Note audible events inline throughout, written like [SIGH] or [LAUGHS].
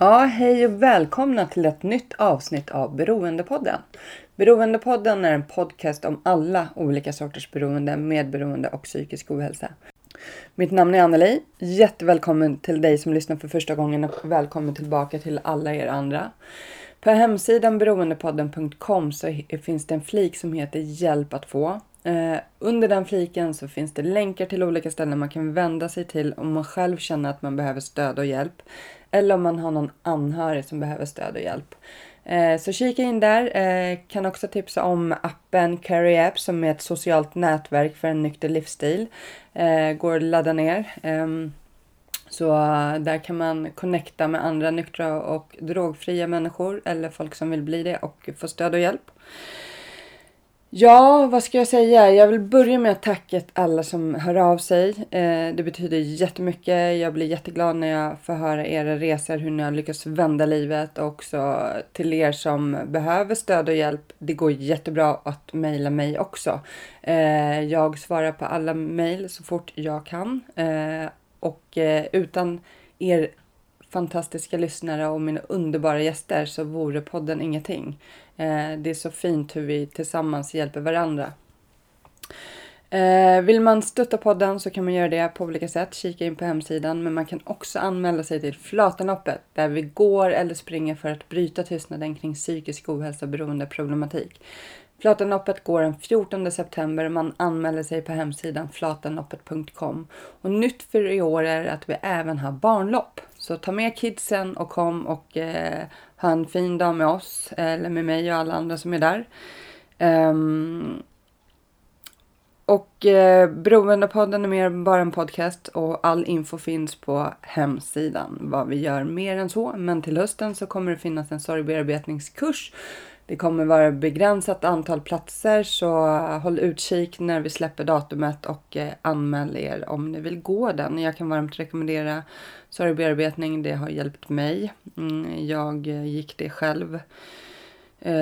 Ja, hej och välkomna till ett nytt avsnitt av Beroendepodden. Beroendepodden är en podcast om alla olika sorters beroende, medberoende och psykisk ohälsa. Mitt namn är Anneli. Jättevälkommen till dig som lyssnar för första gången och välkommen tillbaka till alla er andra. På hemsidan beroendepodden.com så finns det en flik som heter Hjälp att få. Eh, under den fliken så finns det länkar till olika ställen man kan vända sig till om man själv känner att man behöver stöd och hjälp. Eller om man har någon anhörig som behöver stöd och hjälp. Eh, så kika in där. Eh, kan också tipsa om appen Carry App som är ett socialt nätverk för en nykter livsstil. Eh, går att ladda ner. Ehm, så där kan man connecta med andra nyktra och drogfria människor eller folk som vill bli det och få stöd och hjälp. Ja, vad ska jag säga? Jag vill börja med att tacka alla som hör av sig. Eh, det betyder jättemycket. Jag blir jätteglad när jag får höra era resor, hur ni har lyckats vända livet och också till er som behöver stöd och hjälp. Det går jättebra att mejla mig också. Eh, jag svarar på alla mejl så fort jag kan eh, och eh, utan er fantastiska lyssnare och mina underbara gäster så vore podden ingenting. Eh, det är så fint hur vi tillsammans hjälper varandra. Eh, vill man stötta podden så kan man göra det på olika sätt. Kika in på hemsidan, men man kan också anmäla sig till Flatanloppet där vi går eller springer för att bryta tystnaden kring psykisk ohälsa och beroendeproblematik. Flatanloppet går den 14 september. Man anmäler sig på hemsidan flatanloppet.com. Och nytt för i år är att vi även har barnlopp. Så ta med kidsen och kom och eh, ha en fin dag med oss eller med mig och alla andra som är där. Um, och eh, Beroendepodden är mer än bara en podcast och all info finns på hemsidan. Vad vi gör mer än så. Men till hösten så kommer det finnas en sorgbearbetningskurs. Det kommer vara begränsat antal platser så håll utkik när vi släpper datumet och eh, anmäl er om ni vill gå den. Jag kan varmt rekommendera sorgbearbetning. Det har hjälpt mig. Mm, jag eh, gick det själv eh,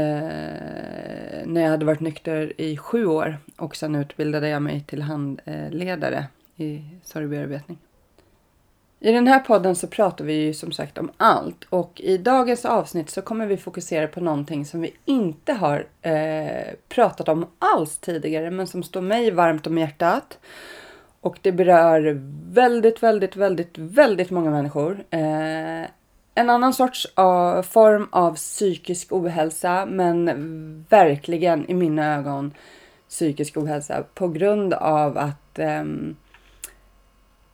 när jag hade varit nykter i sju år och sen utbildade jag mig till handledare i sorgbearbetning. I den här podden så pratar vi ju som sagt om allt och i dagens avsnitt så kommer vi fokusera på någonting som vi inte har eh, pratat om alls tidigare men som står mig varmt om hjärtat. Och det berör väldigt, väldigt, väldigt, väldigt många människor. Eh, en annan sorts uh, form av psykisk ohälsa, men verkligen i mina ögon psykisk ohälsa på grund av att um,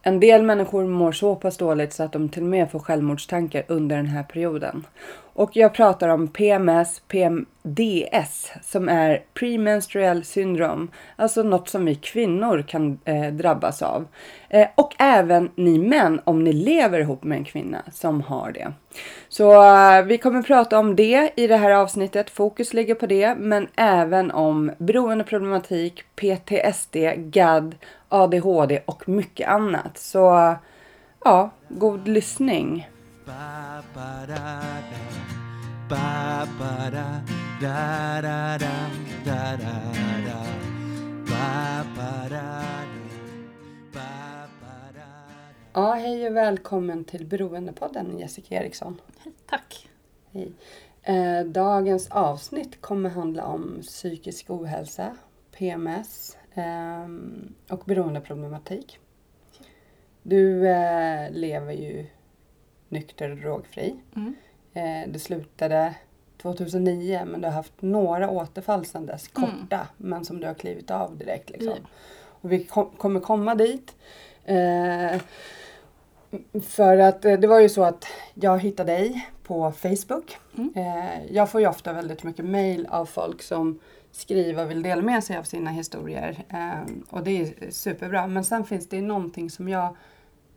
en del människor mår så pass dåligt så att de till och med får självmordstankar under den här perioden. Och jag pratar om PMS, PMDS som är premenstruell syndrom. Alltså något som vi kvinnor kan eh, drabbas av. Eh, och även ni män om ni lever ihop med en kvinna som har det. Så eh, vi kommer prata om det i det här avsnittet. Fokus ligger på det, men även om beroendeproblematik, PTSD, GAD, ADHD och mycket annat. Så ja, god lyssning. Ba ba da da ba ba da da da da da da da ba ba da da ba ba da Ja, hej och välkommen till Beroendepodden Jessica Eriksson. Tack. Hej. Eh, dagens avsnitt kommer handla om psykisk ohälsa, PMS eh, och beroendeproblematik. Du eh, lever ju nykter och drogfri. Mm. Eh, det slutade 2009 men du har haft några återfall sedan dess, Mm. korta, men som du har klivit av direkt. Liksom. Ja. Och vi kom, kommer komma dit. Eh, för att eh, det var ju så att jag hittade dig på Facebook. Mm. Eh, jag får ju ofta väldigt mycket mail av folk som skriva och vill dela med sig av sina historier. Eh, och det är superbra. Men sen finns det någonting som jag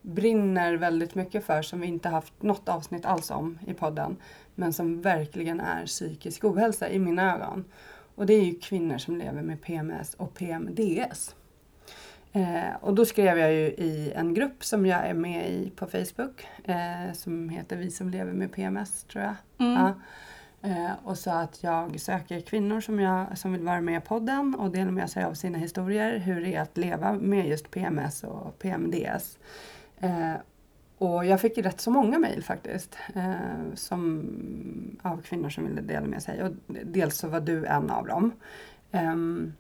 brinner väldigt mycket för som vi inte haft något avsnitt alls om i podden. Men som verkligen är psykisk ohälsa i mina ögon. Och det är ju kvinnor som lever med PMS och PMDS. Eh, och då skrev jag ju i en grupp som jag är med i på Facebook eh, som heter Vi som lever med PMS tror jag. Mm. Ja. Eh, och sa att jag söker kvinnor som, jag, som vill vara med i podden och dela med sig av sina historier hur det är att leva med just PMS och PMDS. Eh, och jag fick ju rätt så många mejl faktiskt eh, som, av kvinnor som ville dela med sig och dels så var du en av dem. Ehm,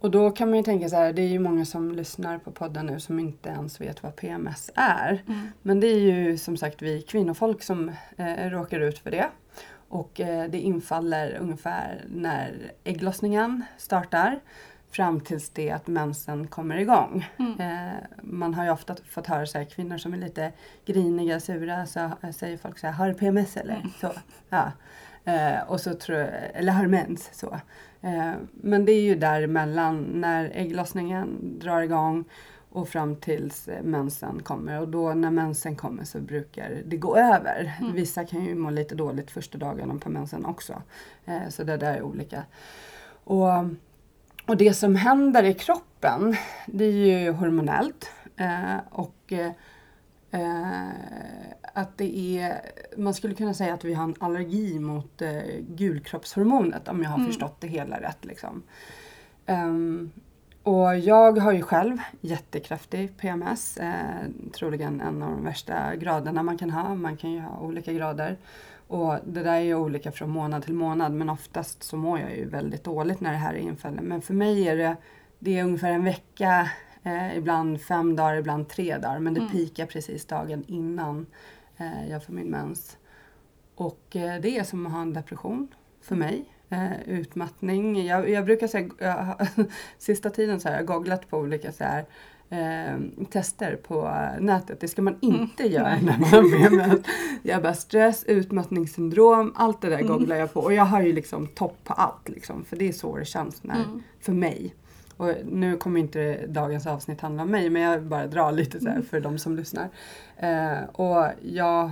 och då kan man ju tänka så här, det är ju många som lyssnar på podden nu som inte ens vet vad PMS är. Mm. Men det är ju som sagt vi kvinnofolk som eh, råkar ut för det. Och eh, det infaller ungefär när ägglossningen startar fram tills det att mensen kommer igång. Mm. Eh, man har ju ofta fått höra så här, kvinnor som är lite griniga, sura, så eh, säger folk så här, har du PMS eller? Mm. Så, ja. eh, och så tror eller har mens. Så. Eh, men det är ju däremellan när ägglossningen drar igång och fram tills mensen kommer. Och då när mensen kommer så brukar det gå över. Mm. Vissa kan ju må lite dåligt första dagarna på mensen också. Eh, så det där är olika. Och, och det som händer i kroppen det är ju hormonellt. Eh, och eh, att det är, man skulle kunna säga att vi har en allergi mot eh, gulkroppshormonet om jag har Mm. förstått det hela rätt. Liksom. Ehm, och jag har ju själv jättekraftig PMS, eh, troligen en av de värsta graderna man kan ha. Man kan ju ha olika grader. Och det där är ju olika från månad till månad men oftast så mår jag ju väldigt dåligt när det här infaller. Men för mig är det, det är ungefär en vecka, eh, ibland fem dagar, ibland tre dagar. Men det Mm. pikar precis dagen innan eh, jag får min mens. Och eh, det är som att ha en depression för mig. Eh, utmattning. Jag, jag brukar säga, jag, har- [LAUGHS] sista tiden så har jag googlat på olika så här, eh, tester på nätet. Det ska man inte göra nej. när man har PMS. Jag bara stress, utmattningssyndrom, allt det där Mm. googlar jag på. Och jag har ju liksom topp på allt liksom. För det är så det känns när, Mm. för mig. Och nu kommer inte dagens avsnitt handla om mig men jag bara drar lite så här för de som lyssnar. Eh, och jag,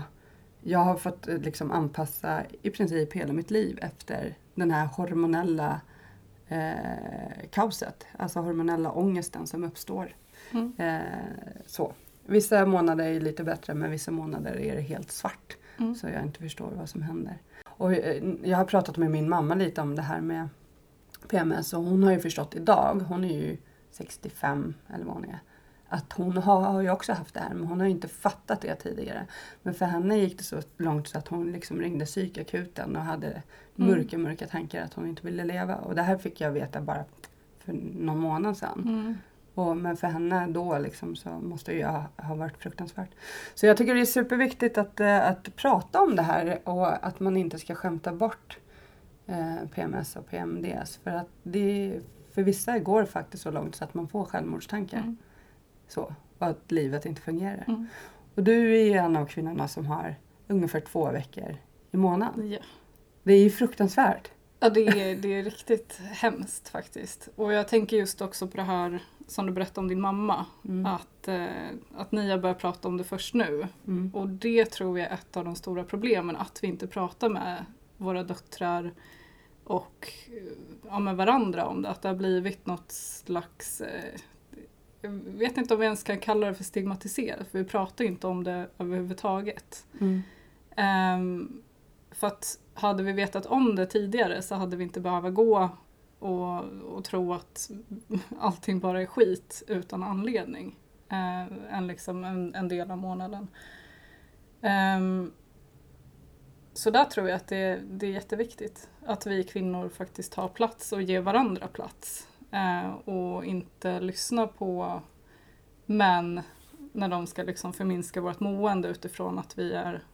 jag har fått eh, liksom anpassa i princip hela mitt liv efter den här hormonella eh, kaoset. Alltså hormonella ångesten som uppstår. Mm. Eh, så. Vissa månader är lite bättre men vissa månader är det helt svart. Mm. Så jag inte förstår vad som händer. Och eh, jag har pratat med min mamma lite om det här med PMS och hon har ju förstått idag, hon är ju 65 eller vad hon är, att hon har, har ju också haft det här men hon har ju inte fattat det tidigare. Men för henne gick det så långt så att hon liksom ringde psykakuten och hade mörka, mörka tankar att hon inte ville leva. Och det här fick jag veta bara för någon månad sedan. Mm. Och, men för henne då liksom så måste det ju ha, ha varit fruktansvärt. Så jag tycker det är superviktigt att, eh, att prata om det här och att man inte ska skämta bort eh, PMS och PMDS. För att det, för vissa går det faktiskt så långt så att man får självmordstankar. Mm. Så, och att livet inte fungerar. Mm. Och du är en av kvinnorna som har ungefär två veckor i månaden. Ja. Det är ju fruktansvärt. Ja, det är, det är riktigt hemskt faktiskt. Och jag tänker just också på det här som du berättade om din mamma. Mm. Att, eh, att ni har börjat prata om det först nu. Mm. Och det tror jag är ett av de stora problemen. Att vi inte pratar med våra döttrar och eh, ja, med varandra om det. Att det har blivit något slags eh, jag vet inte om vi ens kan kalla det för stigmatiserat för vi pratar inte om det överhuvudtaget. Mm. Ehm, för att hade vi vetat om det tidigare så hade vi inte behövt gå och, och tro att [LAUGHS] allting bara är skit utan anledning. eh, en, liksom en, en del av månaden. Um, så där tror jag att det, det är jätteviktigt att vi kvinnor faktiskt tar plats och ger varandra plats. Eh, och inte lyssnar på män när de ska liksom förminska vårt mående utifrån att vi är,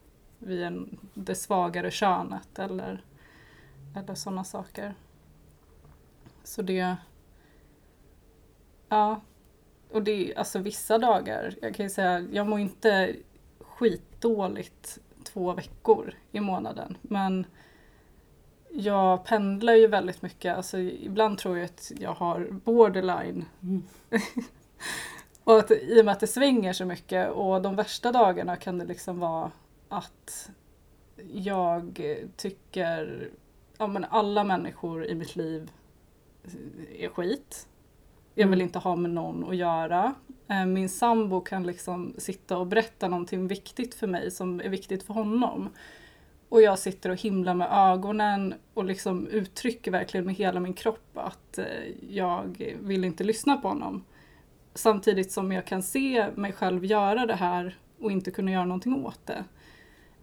vi är det svagare könet eller, eller sådana saker. Så det... Ja. Och det alltså vissa dagar, jag kan ju säga, jag mår inte skitdåligt två veckor i månaden men jag pendlar ju väldigt mycket. Alltså, ibland tror jag att jag har borderline. Mm. [LAUGHS] och att, I och med att det svänger så mycket och de värsta dagarna kan det liksom vara att jag tycker ja, men alla människor i mitt liv är skit. Jag vill Mm. inte ha med någon att göra. Eh, Min sambo kan liksom sitta och berätta någonting viktigt för mig som är viktigt för honom. Och jag sitter och himlar med ögonen och liksom uttrycker verkligen med hela min kropp att eh, jag vill inte lyssna på honom. Samtidigt som jag kan se mig själv göra det här och inte kunna göra någonting åt det.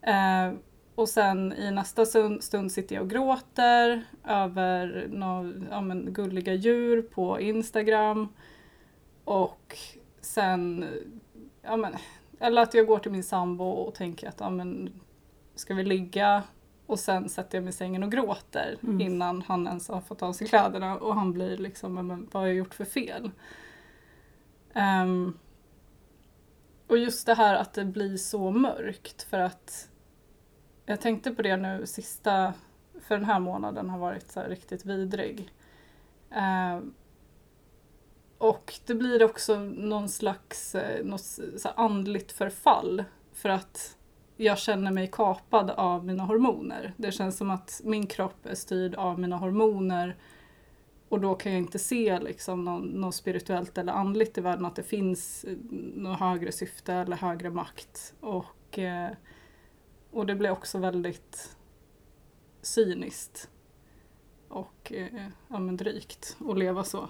Eh, och sen i nästa stund, sitter jag och gråter över några ja, men, gulliga djur på Instagram. Och sen, ja men, eller att jag går till min sambo och tänker att ja men, ska vi ligga? Och sen sätter jag mig i sängen och gråter Mm. innan han ens har fått av sig kläderna och han blir liksom, "Ja, men, vad har jag gjort för fel? Ehm, och just det här att det blir så mörkt för att jag tänkte på det nu sista, för den här månaden har varit så här riktigt vidrig. Eh, och det blir också någon slags eh, något så här andligt förfall för att jag känner mig kapad av mina hormoner. Det känns som att min kropp är styrd av mina hormoner och då kan jag inte se liksom någon, något spirituellt eller andligt i världen, att det finns eh, något högre syfte eller högre makt. Och, eh, och det blir också väldigt cyniskt och eh, ja, men drygt att leva så.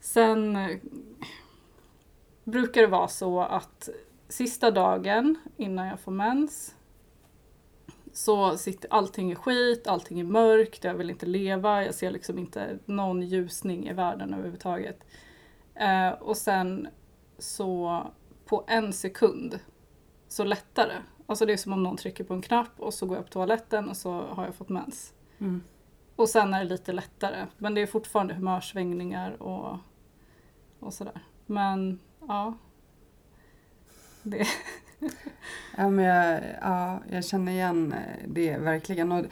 Sen brukar det vara så att sista dagen innan jag får mens så sitter allting är skit, allting är mörkt, jag vill inte leva, jag ser liksom inte någon ljusning i världen överhuvudtaget. Eh, och sen så på en sekund så lättar det. Alltså det är som om någon trycker på en knapp och så går jag på toaletten och så har jag fått mens. Mm. Och sen är det lite lättare. Men det är fortfarande humörsvängningar och, och sådär. Men ja. Det, [LAUGHS] Ja, men jag, ja, jag känner igen eh, det verkligen. Och,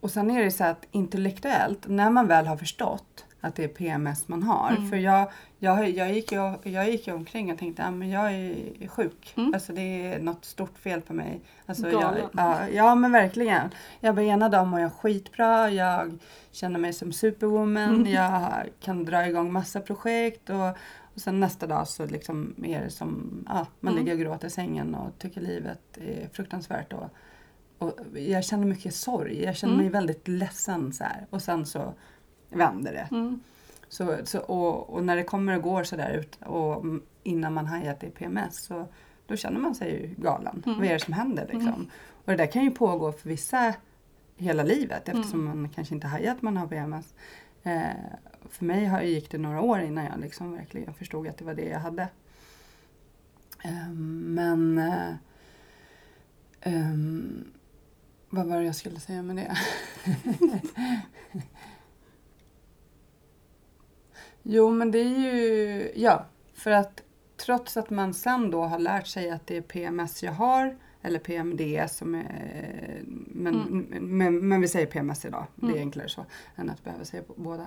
och sen är det så att intellektuellt, när man väl har förstått att det är PMS man har. Mm. För jag, jag, jag, gick ju, jag gick ju omkring och tänkte att jag är sjuk. Mm. Alltså det är något stort fel på mig. Alltså, jag, ja, ja men verkligen. Jag bara ena dagen mår jag skitbra. Jag känner mig som superwoman. Mm. Jag kan dra igång massa projekt. Och, och sen nästa dag så liksom är det som, ja, man Mm. ligger och gråter i sängen och tycker livet är fruktansvärt. Och, och jag känner mycket sorg. Jag känner Mm. mig väldigt ledsen så här. Och sen så vänder det. mm, Så, så, och, och när det kommer och går sådär ut och innan man det är PMS så då känner man sig ju galen. Mm. Vad är det som händer liksom? Mm. Och det där kan ju pågå för vissa hela livet Mm. eftersom man kanske inte hajar att man har PMS. Eh, för mig har, gick det några år innan jag liksom verkligen förstod att det var det jag hade. Eh, men eh, ehm, vad var det jag skulle säga med det? [LAUGHS] Jo, men det är ju... Ja, för att trots att man sen då har lärt sig att det är PMS jag har, eller PMDS som är... Men, men, men vi säger PMS idag, det är Mm. enklare så än att behöva säga båda.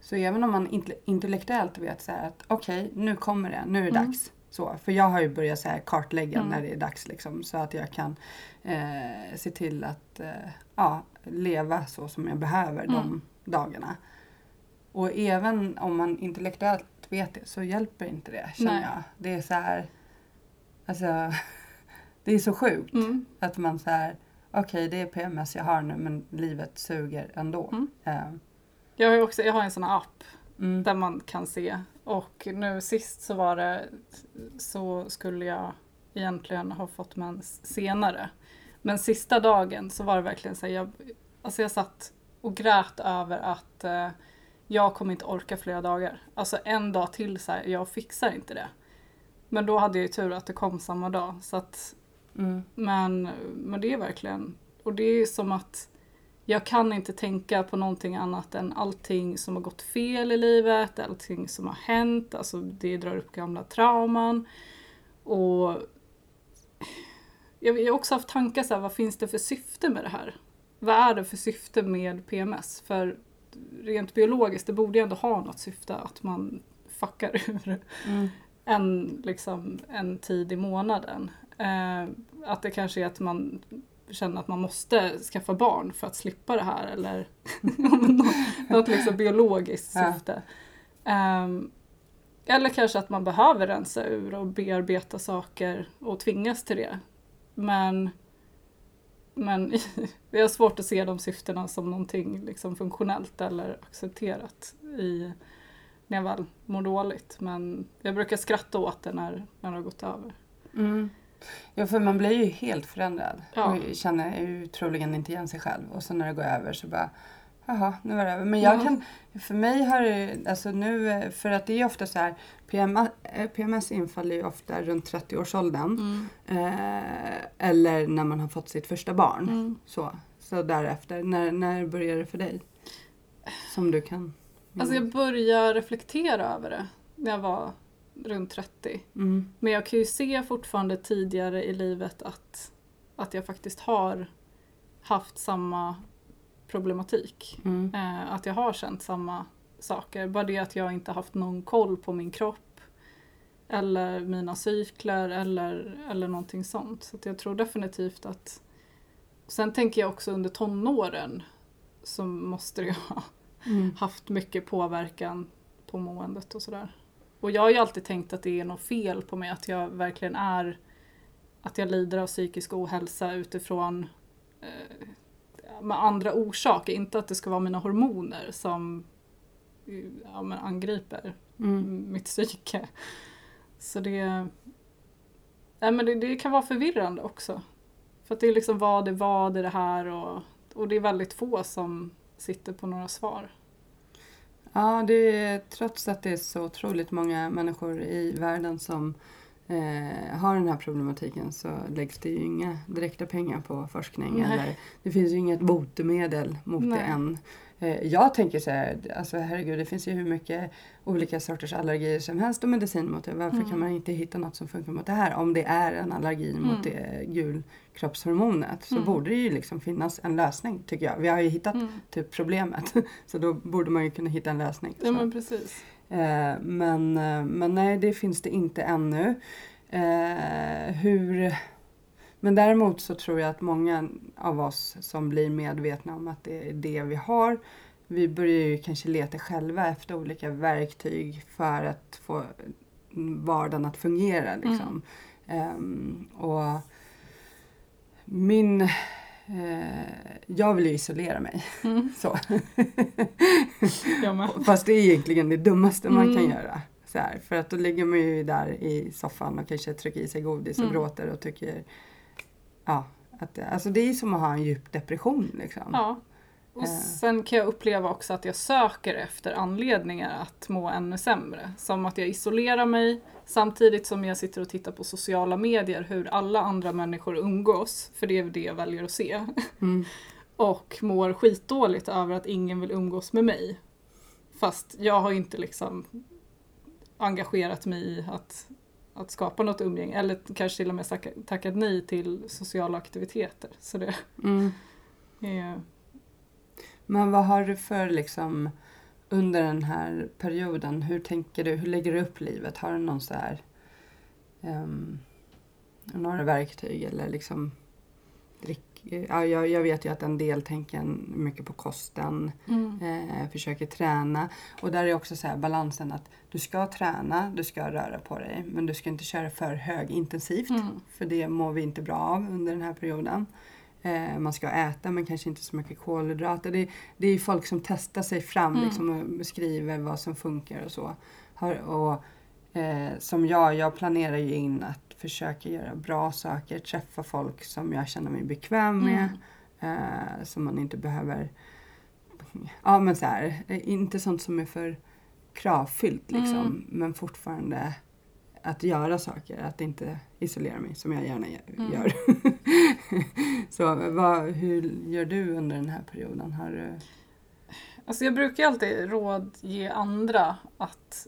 Så även om man inte, intellektuellt vet så här att okej, nu kommer det, nu är det Mm. dags. Så, för jag har ju börjat så kartlägga Mm. när det är dags liksom, så att jag kan eh, se till att eh, ja, leva så som jag behöver de Mm. dagarna. Och även om man intellektuellt vet det så hjälper inte det känner Nej. jag. Det är så här, alltså det är så sjukt mm, att man så här, okej det är PMS jag har nu men livet suger ändå. Mm. Eh, jag, har också, jag har en sån här app mm, där man kan se. Och nu sist så var det så skulle jag egentligen ha fått mens senare. Men sista dagen så var det verkligen så här, jag, alltså jag satt och grät över att eh, jag kommer inte orka flera dagar. Alltså en dag till så här, jag fixar inte det. Men då hade jag ju tur att det kom samma dag. Så att, mm, men, men det är verkligen, och det är som att jag kan inte tänka på någonting annat än allting som har gått fel i livet, allting som har hänt, alltså det drar upp gamla trauman. Och jag jag har också haft tankar så här, vad finns det för syfte med det här? vad är det för syfte med PMS? För rent biologiskt, det borde ju ändå ha något syfte att man fuckar [LAUGHS] ur Mm. en, liksom, en tid i månaden. Eh, att det kanske är att man känner att man måste skaffa barn för att slippa det här eller [LAUGHS] något, något liksom biologiskt Ja. syfte. Ehm, eller kanske att man behöver rensa ur och bearbeta saker och tvingas till det. Men, men [LAUGHS] det är svårt att se de syftena som någonting liksom funktionellt eller accepterat i, när jag väl mår dåligt. Men jag brukar skratta åt det när, när det har gått över. Mm. Ja, för man blir ju helt förändrad Ja. och känner ju troligen inte igen sig själv. Och så när det går över så bara, jaha, nu var det över. Men jag Ja. kan, för mig har det, alltså nu, för att det är ofta så här, PMS, eh, PMS infaller ju ofta runt 30-årsåldern. Eh, eller när man har fått sitt första barn. Mm. Så, så därefter, när, när börjar det för dig? Som du kan Alltså jag började reflektera över det när jag var runt 30. mm. Men jag kan ju se fortfarande tidigare i livet att, att jag faktiskt har haft samma problematik. Mm. Eh, att jag har känt samma saker. Bara det att jag inte haft någon koll på min kropp. Eller mina cykler eller, eller någonting sånt. Så jag tror definitivt att... Sen tänker jag också under tonåren så måste det ha Mm. haft mycket påverkan på måendet och sådär. Och jag har ju alltid tänkt att det är något fel på mig, att jag verkligen är att jag lider av psykisk ohälsa utifrån eh, med andra orsaker, inte att det ska vara mina hormoner som ja, men angriper Mm. mitt psyke. Så det, nej, men det, det kan vara förvirrande också. För att det är liksom vad är vad är det här och, och det är väldigt få som sitter på några svar. Ja, det är, trots att det är så otroligt många människor i världen som eh, har den här problematiken så läggs det ju inga direkta pengar på forskning. Nej. Eller, det finns ju inget botemedel mot Nej. det än. Eh, jag tänker så här, alltså herregud det finns ju hur mycket olika sorters allergier som helst och medicin mot det. Varför Mm. kan man inte hitta något som funkar mot det här? Om det är en allergi mot Mm. det gulkroppshormonet så Mm. borde det ju liksom finnas en lösning tycker jag. Vi har ju hittat Mm. typ problemet [LAUGHS] så då borde man ju kunna hitta en lösning. Ja Så. men precis. Eh, men, eh, men nej, det finns det inte ännu. Eh, hur... Men däremot så tror jag att många av oss som blir medvetna om att det är det vi har, vi börjar ju kanske leta själva efter olika verktyg för att få vardagen att fungera. Liksom. Ehm, och min... Eh, jag vill ju isolera mig. Mm. [LAUGHS] Så. Fast det är egentligen det dummaste man kan Mm. göra. Så här, för att då ligger man ju där i soffan och kanske trycker i sig godis och Mm. gråter och tycker... Ja, att alltså det är som att ha en djup depression liksom. Ja. Och Eh. sen kan jag uppleva också att jag söker efter anledningar att må ännu sämre. Som att jag isolerar mig samtidigt som jag sitter och tittar på sociala medier hur alla andra människor umgås, för det är det jag väljer att se. Mm. [LAUGHS] Och mår skitdåligt över att ingen vill umgås med mig. Fast jag har inte liksom engagerat mig i att, att skapa något umgänge. Eller kanske till och med tacka- tackat nej till sociala aktiviteter. Så det Mm. är... Men vad har du för liksom under den här perioden, hur tänker du, hur lägger du upp livet? Har du någon så här ehm, några verktyg eller liksom ja, jag, jag vet ju att en del tänker mycket på kosten, Mm. eh, försöker träna. Och där är också så här balansen att du ska träna, du ska röra på dig, men du ska inte köra för högintensivt. Mm. För det mår vi inte bra av under den här perioden. Eh, man ska äta men kanske inte så mycket kolhydrater. Det, det är folk som testar sig fram Mm. liksom, och beskriver vad som funkar och så. Har, och, eh, som jag, jag planerar ju in att försöka göra bra saker, träffa folk som jag känner mig bekväm med. Mm. Eh, som man inte behöver... Ja men så här, inte sånt som är för kravfyllt liksom. Mm. Men fortfarande att göra saker, att inte isolera mig som jag gärna gö- Mm. gör. [LAUGHS] så vad, hur gör du under den här perioden? Har du... Alltså jag brukar alltid rådge andra att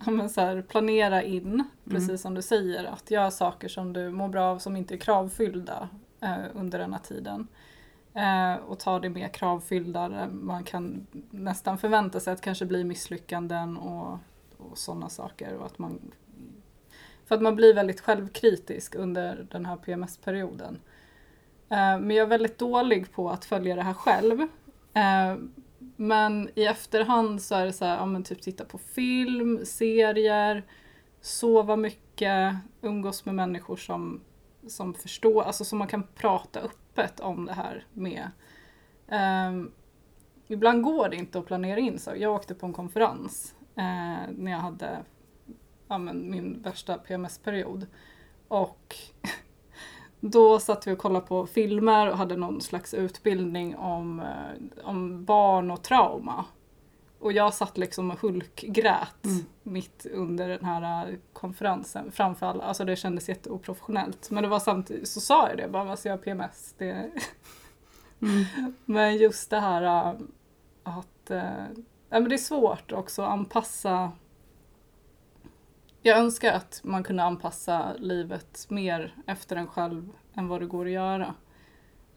[LAUGHS] men så här, planera in, precis som du säger, att göra saker som du mår bra av som inte är kravfyllda eh, under den här tiden. Eh, och ta det mer kravfyllda. Man kan nästan förvänta sig att kanske bli misslyckanden och, och sådana saker. Och att man, för att man blir väldigt självkritisk under den här PMS-perioden. Eh, men jag är väldigt dålig på att följa det här själv. Men i efterhand så är det så här, ja men typ titta på film, serier, sova mycket, umgås med människor som, som förstår, alltså som man kan prata öppet om det här med. Um, ibland går det inte att planera in så. Jag åkte på en konferens eh, när jag hade ja, men, min värsta PMS-period. Och [LAUGHS] då satt vi och kollade på filmer och hade någon slags utbildning om, eh, om barn och trauma. Och jag satt liksom och hulkgrät Mm. mitt under den här eh, konferensen framför alla. Alltså det kändes jätteoprofessionellt. Men det var samtidigt så sa jag det, bara alltså jag har PMS. Det... [LAUGHS] Mm. [LAUGHS] Men just det här äh, att äh, ja, men det är svårt också att anpassa. Jag önskar att man kunde anpassa livet mer efter en själv än vad det går att göra.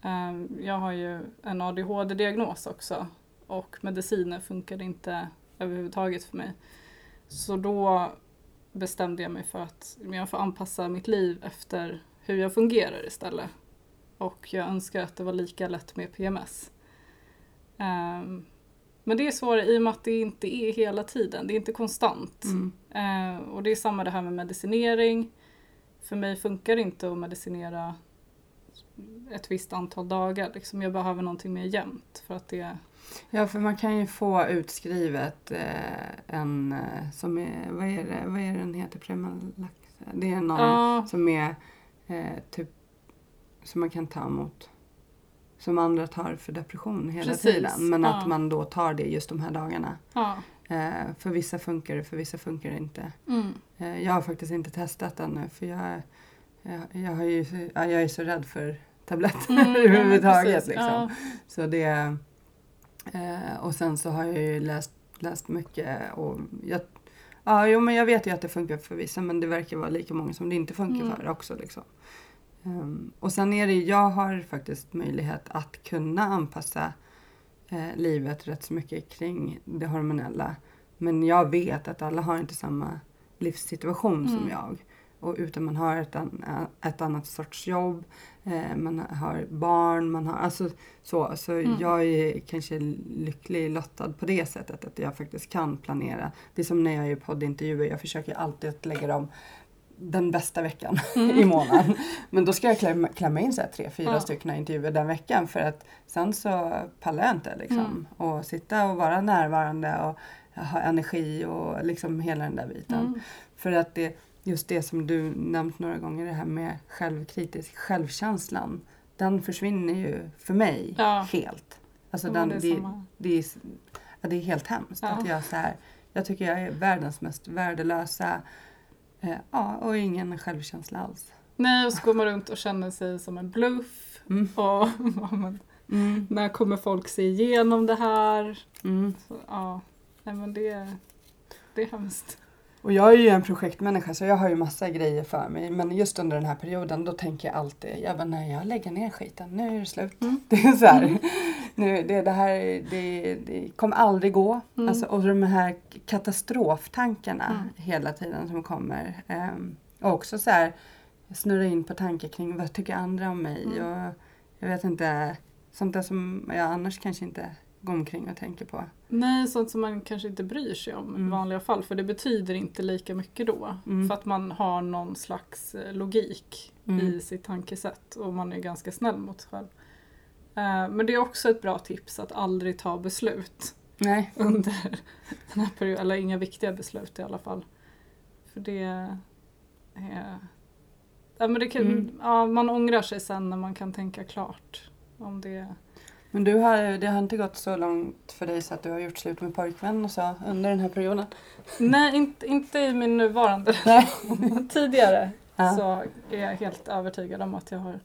Ehm, jag har ju en ADHD-diagnos också och mediciner funkade inte överhuvudtaget för mig. Så då bestämde jag mig för att jag får anpassa mitt liv efter hur jag fungerar istället. Och jag önskar att det var lika lätt med PMS. Ehm, men det är svårare i och med att det inte är hela tiden, det är inte konstant. Mm. Eh, och det är samma det här med medicinering. För mig funkar det inte att medicinera ett visst antal dagar. Liksom jag behöver någonting mer jämnt för att det... Ja, för man kan ju få utskrivet eh, en eh, som är, vad är det, vad är det den heter, Premalax? Det är någon Ja, som är eh, typ, som man kan ta emot. Som andra tar för depression hela Precis, tiden. Men att ja. man då tar det just de här dagarna. ja. Eh, för vissa funkar det, för vissa funkar det inte. Mm. Eh, jag har faktiskt inte testat ännu för jag, jag, jag, har ju, jag är så rädd för tabletter Mm, [LAUGHS] överhuvudtaget. liksom. Ja. Så det, eh, och sen så har jag ju läst, läst mycket och jag, ja, jo, men jag vet ju att det funkar för vissa men det verkar vara lika många som det inte funkar Mm. för också. Liksom. Ehm, och sen är det, jag har faktiskt möjlighet att kunna anpassa eh, livet rätt så mycket kring det hormonella. Men jag vet att alla har inte samma livssituation som Mm. jag. Och utan man har ett, an, ett annat sorts jobb, eh, man har barn, man har alltså så. Så Mm. jag är kanske lycklig lottad på det sättet att jag faktiskt kan planera. Det är som när jag gör poddintervjuer, jag försöker alltid att lägga dem den bästa veckan [LAUGHS] Mm. i månaden. Men då ska jag klämma, klämma in så tre, fyra Ja. stycken intervjuer den veckan för att sen så pallar jag inte liksom. Mm. Och sitta och vara närvarande och ha energi och liksom hela den där biten. Mm. För att det, just det som du nämnt några gånger, det här med självkritisk, självkänslan. Den försvinner ju för mig Ja. helt. Alltså den, det är det, det, är, det är helt hemskt. Ja. Att jag, så här, jag tycker jag är världens mest värdelösa ja, och ingen självkänsla alls. Nej, och så går man runt och känner sig som en bluff. Mm. Och [LAUGHS] Mm. när kommer folk se igenom det här? Mm. Så, ja, nej men det, det är hemskt. Och jag är ju en projektmänniska så jag har ju massa grejer för mig. Men just under den här perioden då tänker jag alltid, jag bara, nej jag lägger ner skiten, nu är det slut. Mm. [LAUGHS] Det är så här, nu, det, det här det, det kommer aldrig gå. Mm. Alltså, och de här katastroftankarna Mm. hela tiden som kommer. Ehm, och också så här, snurra in på tankar kring vad tycker andra om mig? Mm. Och jag vet inte, sånt där som jag annars kanske inte går omkring och tänker på. Nej, sånt som man kanske inte bryr sig om i Mm. vanliga fall. För det betyder inte lika mycket då. Mm. För att man har någon slags eh, logik Mm. i sitt tankesätt. Och man är ganska snäll mot sig själv. Eh, Men det är också ett bra tips att aldrig ta beslut Nej. [LAUGHS] under den här perioden. Eller inga viktiga beslut i alla fall. För det är... Ja, men det kan, Mm. ja, man ångrar sig sen när man kan tänka klart. Om det... Men du har, det har inte gått så långt för dig så att du har gjort slut med pojkvän och så under den här perioden? Nej, inte, inte i min nuvarande. Tidigare Ja. så är jag helt övertygad om att jag har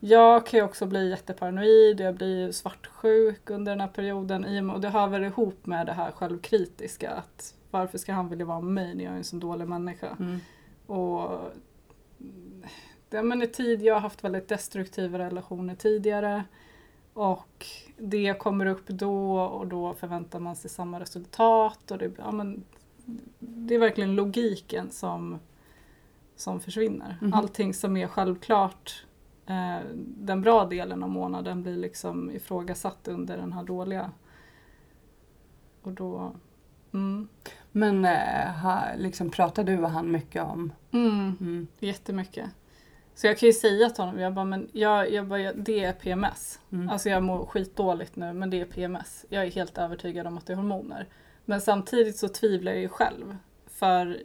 jag kan ju också bli jätteparanoid, jag blir ju svartsjuk under den här perioden och det hör väl ihop med det här självkritiska att varför ska han vilja vara med mig när jag är en så dålig människa? Mm. Och ja, men i tid, jag har haft väldigt destruktiva relationer tidigare Och det kommer upp då och då förväntar man sig samma resultat. Och det, ja, men, det är verkligen logiken som, som försvinner. Mhm. Allting som är självklart eh, den bra delen av månaden blir liksom ifrågasatt under den här dåliga. Och då... Mm. Men eh, ha, liksom, pratar du och han mycket om? Mm. Mm. Jättemycket. Så jag kan ju säga till honom, jag bara, men jag, jag bara, det är PMS. Mm. Alltså jag mår skitdåligt nu men det är PMS. Jag är helt övertygad om att det är hormoner. Men samtidigt så tvivlar jag ju själv. För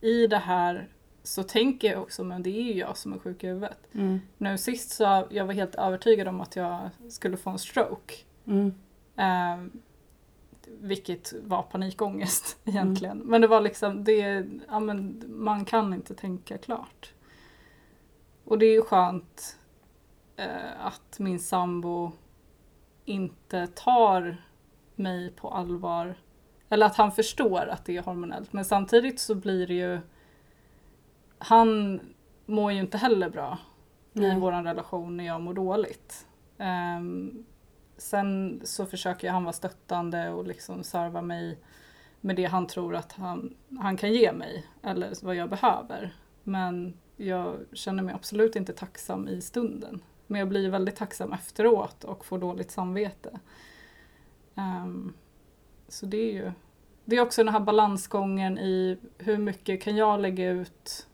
i det här så tänker jag också, men det är ju jag som är sjuk i huvudet. Mm. Nu sist så jag var helt övertygad om att jag skulle få en stroke. Mm. Eh, vilket var panikångest [LAUGHS] egentligen. Men det var liksom, det, ja, men man kan inte tänka klart. Och det är ju skönt eh, att min sambo inte tar mig på allvar. Eller att han förstår att det är hormonellt. Men samtidigt så blir det ju... Han mår ju inte heller bra i Nej. vår relation när jag mår dåligt. Ehm, sen så försöker han vara stöttande och liksom serva mig med det han tror att han, han kan ge mig eller vad jag behöver. Men jag känner mig absolut inte tacksam i stunden. Men jag blir väldigt tacksam efteråt och får dåligt samvete. Ehm, så det är ju det är också den här balansgången i hur mycket kan jag lägga ut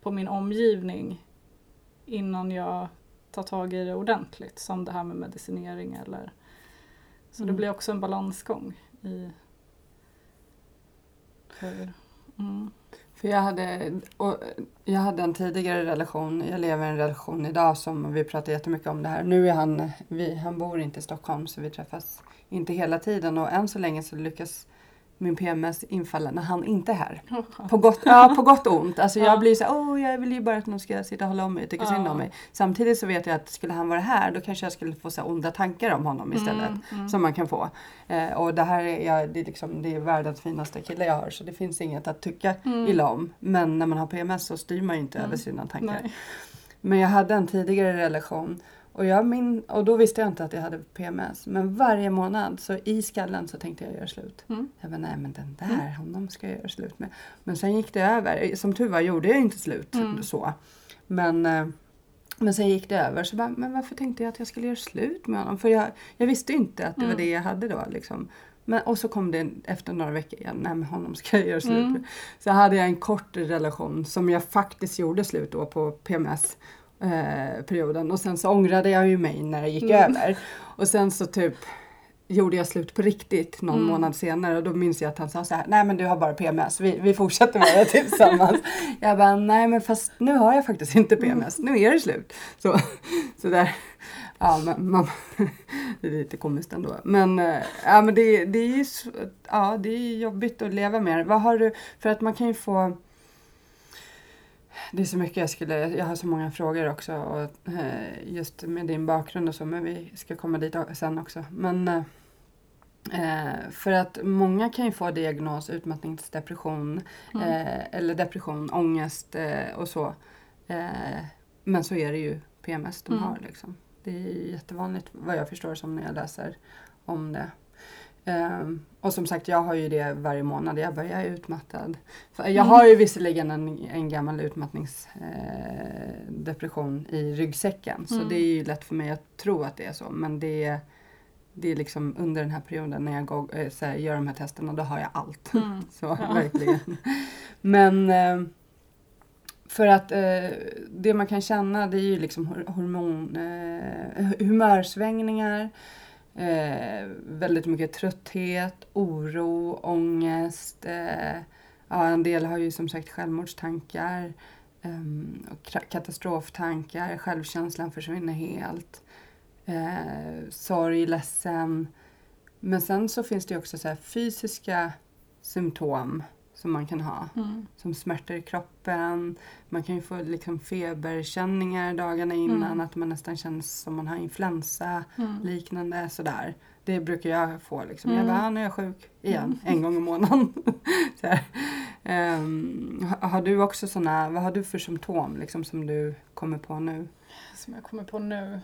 på min omgivning innan jag tar tag i det ordentligt. Som det här med medicinering eller så det Mm. blir också en balansgång i hur... Mm. För jag hade, och jag hade en tidigare relation, jag lever i en relation idag som vi pratar jättemycket om det här. Nu är han, vi, han bor inte i Stockholm så vi träffas inte hela tiden och än så länge så lyckas min PMS infalla när han inte är här. [LAUGHS] På gott, ja, på gott och ont. Alltså Ja. jag blir så åh jag vill ju bara att någon ska sitta och hålla om mig och tycka synd om mig. Samtidigt så vet jag att skulle han vara här då kanske jag skulle få så onda tankar om honom istället. Mm, mm. Som man kan få. Eh, och det här är, ja, det är, liksom, det är världens finaste kille jag har så det finns inget att tycka Mm. illa om. Men när man har PMS så styr man ju inte Mm. över sina tankar. Nej. Men jag hade en tidigare relation och, jag min, och då visste jag inte att jag hade PMS. Men varje månad så i skallen så tänkte jag göra slut. Mm. Jag bara, nej men den där, honom ska jag göra slut med. Men sen gick det över. Som tur var gjorde jag inte slut Mm. så. Men, eh, men sen gick det över. Så bara, men varför tänkte jag att jag skulle göra slut med honom? För jag, jag visste inte att det var Mm. det jag hade då. Liksom. Men, och så kom det efter några veckor igen. Nej men honom ska jag göra slut Mm. med. Så hade jag en kort relation som jag faktiskt gjorde slut då på PMS. Eh, perioden och sen så ångrade jag ju mig när det gick Mm. över. Och sen så typ gjorde jag slut på riktigt någon Mm. månad senare och då minns jag att han sa så här, nej men du har bara PMS, vi, vi fortsätter med det tillsammans. [LAUGHS] jag bara, nej men fast nu har jag faktiskt inte PMS, nu är det slut. Så, så där, ja men man, [LAUGHS] det är lite komiskt ändå. Men, eh, ja, men det, det är ja, det är jobbigt att leva med det. Vad har du, för att man kan ju få det är så mycket jag skulle, jag har så många frågor också och, eh, just med din bakgrund och så men vi ska komma dit sen också. Men eh, eh, för att många kan ju få diagnos utmattningsdepression Mm. eller depression, ångest och så. Men så är det ju PMS de Mm. har liksom. Det är jättevanligt vad jag förstår som när jag läser om det. Ehm, och som sagt, jag har ju det varje månad. Jag börjar utmattad. För jag Mm. har ju visserligen en, en gammal utmattningsdepression eh, i ryggsäcken. Så Mm. det är ju lätt för mig att tro att det är så. Men det är, det är liksom under den här perioden när jag går, eh, här, gör de här testerna, då har jag allt. Mm. [LAUGHS] Så Ja. verkligen. Men eh, för att eh, det man kan känna det är ju liksom hor- hormon, eh, humörsvängningar, eh, väldigt mycket trötthet, oro, ångest. Eh, ja, en del har ju som sagt självmordstankar, eh, och katastroftankar, självkänslan försvinner helt. Eh, sorg, ledsen. Men sen så finns det ju också så här fysiska symptom som man kan ha. Mm. Som smärtor i kroppen. Man kan ju få liksom feberkänningar dagarna innan. Mm. Att man nästan känner som man har influensa. Mm. Liknande sådär. Det brukar jag få liksom. Jag Mm. bara, ah, nu är jag sjuk igen. En gång i månaden. [LAUGHS] ha- har du också sådana, vad har du för symptom liksom som du kommer på nu? Som jag kommer på nu.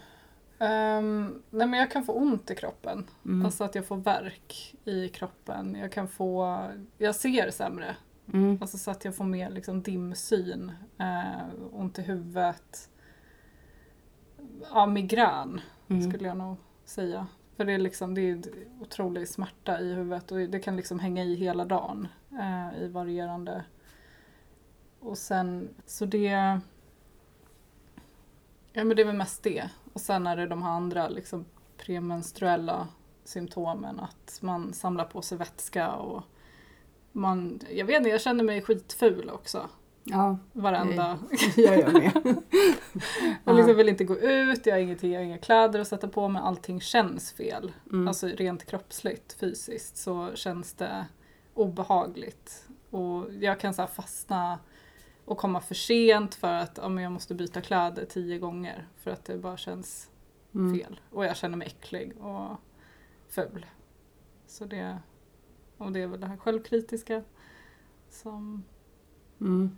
Ehm, nej men jag kan få ont i kroppen. Mm. Alltså att jag får värk i kroppen. Jag kan få, jag ser sämre. Mm. Alltså så att jag får mer liksom dimsyn, eh, ont i huvudet. Ja, migrän Mm. skulle jag nog säga. För det är liksom, det är otrolig smärta i huvudet och det kan liksom hänga i hela dagen eh, i varierande. Och sen, så det... Ja men det är väl mest det. Och sen är det de här andra liksom premenstruella symptomen. Att man samlar på sig vätska och man, jag vet inte, jag känner mig skitful också. Ja, Varenda. jag gör med. [LAUGHS] Jag liksom vill inte gå ut, jag har ingenting, jag har inga kläder att sätta på mig, allting känns fel. Mm. Alltså rent kroppsligt, fysiskt så känns det obehagligt. Och jag kan så fastna och komma för sent för att ja, men jag måste byta kläder tio gånger för att det bara känns Mm. fel. Och jag känner mig äcklig och ful. Så det, och det är väl det här självkritiska som... Mm.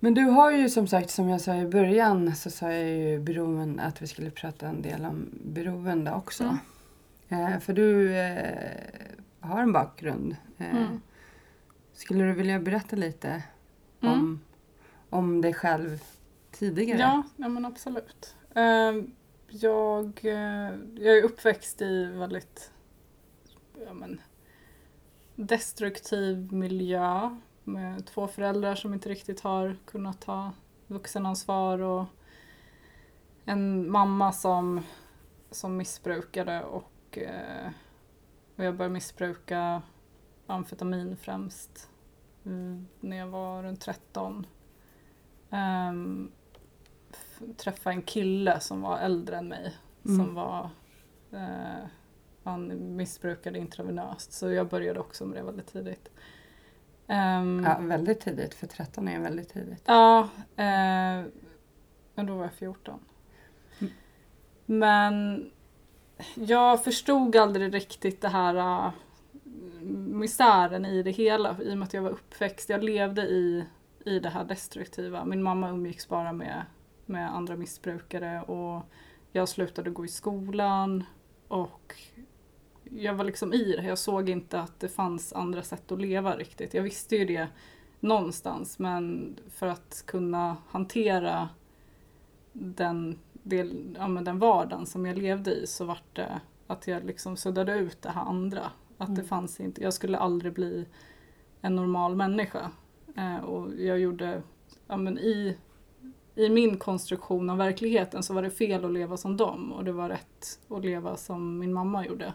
Men du har ju som sagt, som jag sa i början, så sa jag ju beroende, att vi skulle prata en del om beroende också. Eh, för du eh, har en bakgrund. Eh, Mm. Skulle du vilja berätta lite Mm. om, om dig själv tidigare? Ja, ja men absolut. Ehm, jag, eh, jag är uppväxt i väldigt ja, men, destruktiv miljö med två föräldrar som inte riktigt har kunnat ta vuxenansvar och en mamma som, som missbrukade och eh, och jag började missbruka amfetamin främst mm, när jag var runt 13. Um, träffade en kille som var äldre än mig. Mm. Som var, eh, han missbrukade intravenöst så jag började också med det väldigt tidigt. Ehm, Ja, väldigt tidigt, för 13 är väldigt tidigt. Ja, eh, men då var jag 14. Mm. Men jag förstod aldrig riktigt det här uh, misären i det hela i och med att jag var uppväxt. Jag levde i, i det här destruktiva. Min mamma umgicks bara med, med andra missbrukare och jag slutade gå i skolan och jag var liksom i det. Jag såg inte att det fanns andra sätt att leva riktigt. Jag visste ju det någonstans men för att kunna hantera den, del, ja, men den vardagen som jag levde i så vart det att jag liksom suddade ut det här andra. Att det Mm. fanns inte, jag skulle aldrig bli en normal människa. Eh, och jag gjorde, ja men i, i min konstruktion av verkligheten så var det fel att leva som dem och det var rätt att leva som min mamma gjorde.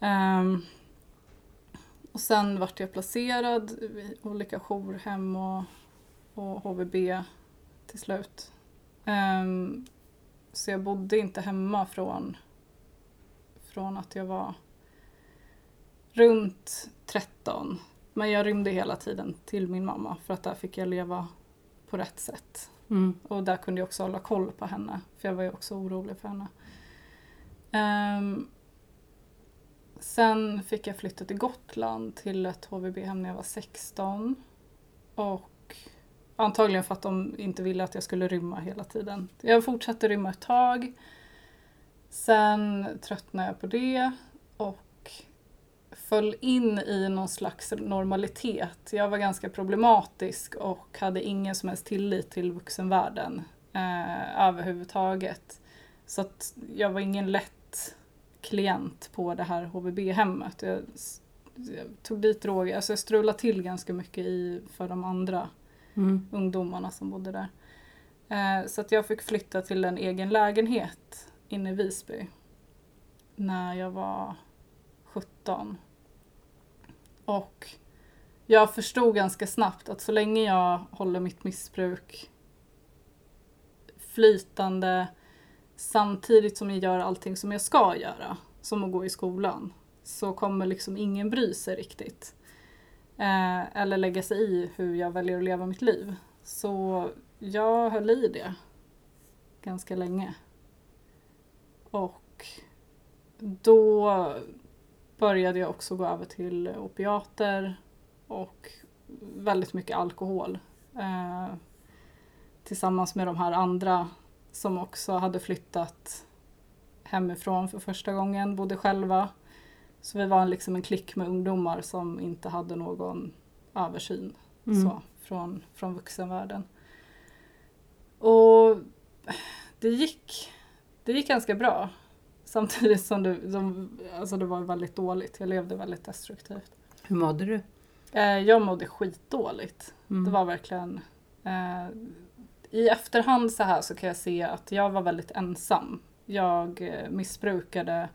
Ehm, och sen vart jag placerad i olika jourhem och, och HVB till slut. Ehm, så jag bodde inte hemma från, från att jag var runt 13. Men jag rymde hela tiden till min mamma för att där fick jag leva på rätt sätt. Mm. Och där kunde jag också hålla koll på henne, för jag var ju också orolig för henne. Ehm, sen fick jag flytta till Gotland till ett HVB-hem när jag var 16. Och antagligen för att de inte ville att jag skulle rymma hela tiden. Jag fortsatte rymma ett tag. Sen tröttnade jag på det och föll in i någon slags normalitet. Jag var ganska problematisk och hade ingen som helst tillit till vuxenvärlden eh, överhuvudtaget. Så att jag var ingen lätt klient på det här HVB-hemmet. Jag, jag tog dit droger, alltså jag strulade till ganska mycket i, för de andra Mm. ungdomarna som bodde där. Eh, så att jag fick flytta till en egen lägenhet inne i Visby när jag var 17. Och jag förstod ganska snabbt att så länge jag håller mitt missbruk flytande samtidigt som jag gör allting som jag ska göra, som att gå i skolan, så kommer liksom ingen bry sig riktigt. Eh, eller lägga sig i hur jag väljer att leva mitt liv. Så jag höll i det ganska länge. Och då började jag också gå över till opiater och väldigt mycket alkohol. Eh, tillsammans med de här andra som också hade flyttat hemifrån för första gången, bodde själva. Så vi var liksom en klick med ungdomar som inte hade någon översyn Mm. så, från, från vuxenvärlden. Och det gick, det gick ganska bra. Samtidigt som det, som, alltså det var väldigt dåligt. Jag levde väldigt destruktivt. Hur mådde du? Eh, jag mådde skitdåligt. Mm. Det var verkligen... Eh, I efterhand så här så kan jag se att jag var väldigt ensam. Jag eh, missbrukade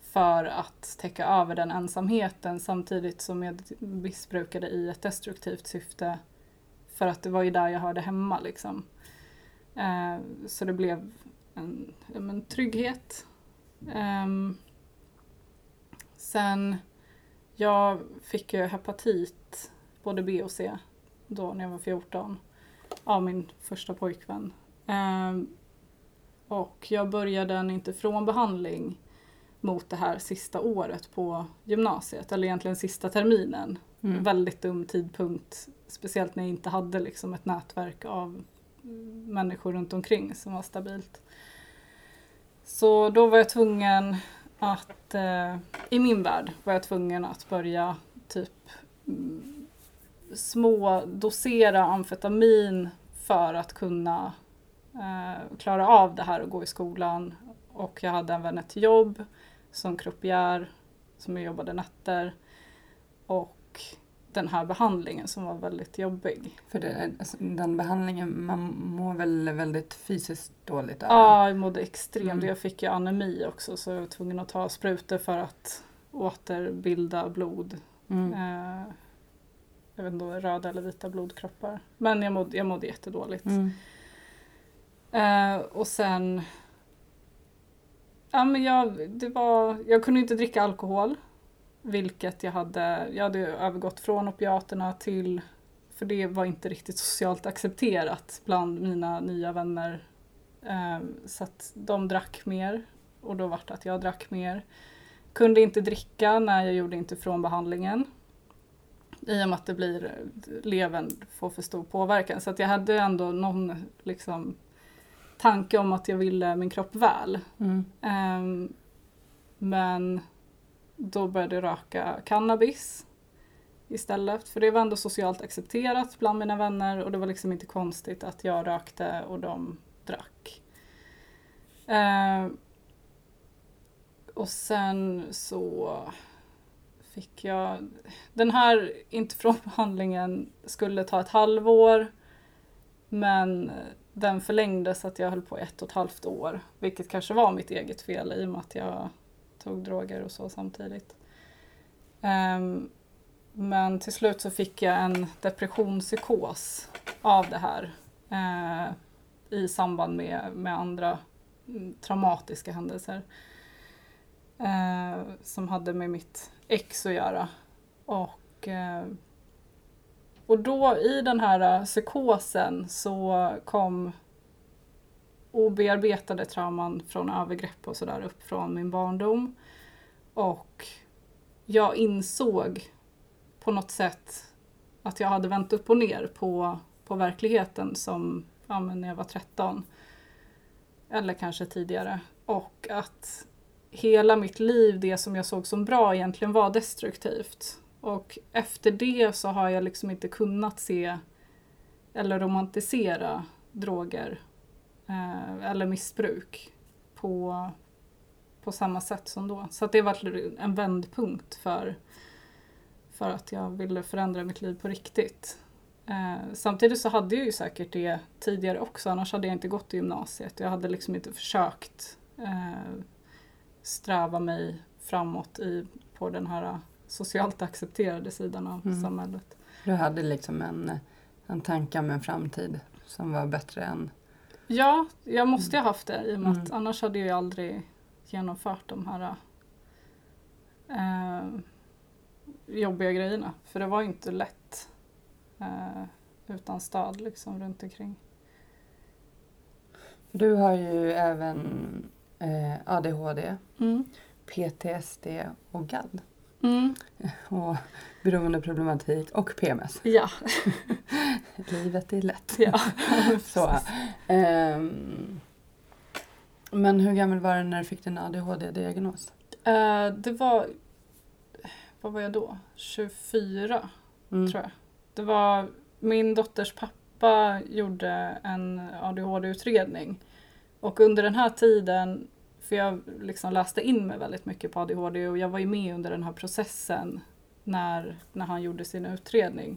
för att täcka över den ensamheten samtidigt som jag missbrukade i ett destruktivt syfte. För att det var ju där jag hörde hemma liksom. Eh, så det blev en, men, trygghet. Ehm, sen, jag fick ju hepatit, både B och C, då när jag var 14 av min första pojkvän. Ehm, och jag började en inte från behandling mot det här sista året på gymnasiet, eller egentligen sista terminen. Mm. Väldigt dum tidpunkt, speciellt när jag inte hade liksom ett nätverk av människor runt omkring som var stabilt. Så då var jag tvungen att, eh, i min värld var jag tvungen att börja typ mm, små dosera amfetamin för att kunna eh, klara av det här och gå i skolan. Och jag hade även ett jobb som croupier, som jag jobbade nätter. Och den här behandlingen som var väldigt jobbig. För det, alltså, den behandlingen, man mår väl väldigt fysiskt dåligt av Ja, jag mådde extremt. Mm. Jag fick ju anemi också så jag var tvungen att ta sprutor för att återbilda blod. Mm. Eh, jag vet inte röda eller vita blodkroppar. Men jag mådde, jag mådde jättedåligt. Mm. Eh, och sen... Ja, men jag, det var, jag kunde inte dricka alkohol. Vilket jag hade... Jag hade övergått från opiaterna till... För det var inte riktigt socialt accepterat bland mina nya vänner. Eh, så att de drack mer. Och då vart det att jag drack mer. Kunde inte dricka när jag gjorde inte från behandlingen. I och med att det blir, levern får för stor påverkan. Så att jag hade ändå någon liksom, tanke om att jag ville min kropp väl. Mm. Ehm, men då började jag röka cannabis istället. För det var ändå socialt accepterat bland mina vänner och det var liksom inte konstigt att jag rökte och de drack. Eh, och sen så fick jag... Den här inte från behandlingen skulle ta ett halvår. Men den förlängdes att jag höll på ett och ett halvt år. Vilket kanske var mitt eget fel i och med att jag tog droger och så samtidigt. Um, men till slut så fick jag en depressionspsykos av det här. uh, I samband med, med andra mm, traumatiska händelser. uh, som hade med mitt ex att göra. Och, uh, och då i den här psykosen så kom obearbetade trauman från övergrepp och sådär upp från min barndom. Och jag insåg på något sätt att jag hade vänt upp och ner på, på verkligheten som ja, men när jag var 13. Eller kanske tidigare. Och att hela mitt liv, det som jag såg som bra egentligen var destruktivt. Och efter det så har jag liksom inte kunnat se eller romantisera droger eh, eller missbruk på, på samma sätt som då. Så det var en vändpunkt för, för att jag ville förändra mitt liv på riktigt. Eh, samtidigt så hade jag ju säkert det tidigare också, annars hade jag inte gått i gymnasiet. Jag hade liksom inte försökt eh, sträva mig framåt i, på den här socialt accepterade sidan av Mm. samhället. Du hade liksom en, en tanke om en framtid som var bättre än... Ja, jag måste ju ha haft det i och med att Mm. annars hade jag ju aldrig genomfört de här eh, jobbiga grejerna. För det var ju inte lätt eh, utan stöd liksom runt omkring. Du har ju även eh, ADHD, Mm. PTSD och GAD. Mm. [LAUGHS] Och beroendeproblematik och PMS. [LAUGHS] Ja, [LAUGHS] Livet är lätt. ja. [LAUGHS] Så, ehm, Men hur gammal var du när du fick din ADHD-diagnos? Eh, det var, vad var jag då? 24 Mm. tror jag. Det var min dotters pappa gjorde en ADHD-utredning. Och under den här tiden, för jag liksom läste in mig väldigt mycket på ADHD och jag var ju med under den här processen när, när han gjorde sin utredning.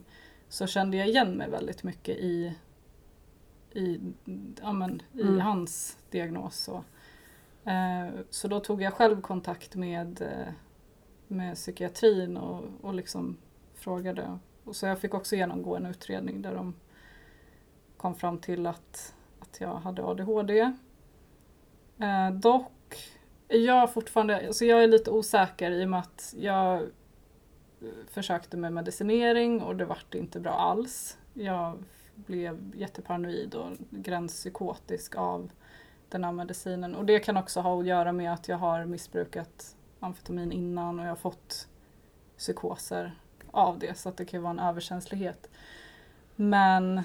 Så kände jag igen mig väldigt mycket i, i, ja men, i Mm. hans diagnos. Så. Eh, så då tog jag själv kontakt med, eh, med psykiatrin och, och liksom frågade. Och så jag fick också genomgå en utredning där de kom fram till att, att jag hade ADHD. Eh, dock jag fortfarande, alltså jag är lite osäker i och med att jag försökte med medicinering och det vart inte bra alls. Jag blev jätteparanoid och gränspsykotisk av den här medicinen. Och det kan också ha att göra med att jag har missbrukat amfetamin innan och jag har fått psykoser av det så att det kan vara en överkänslighet. Men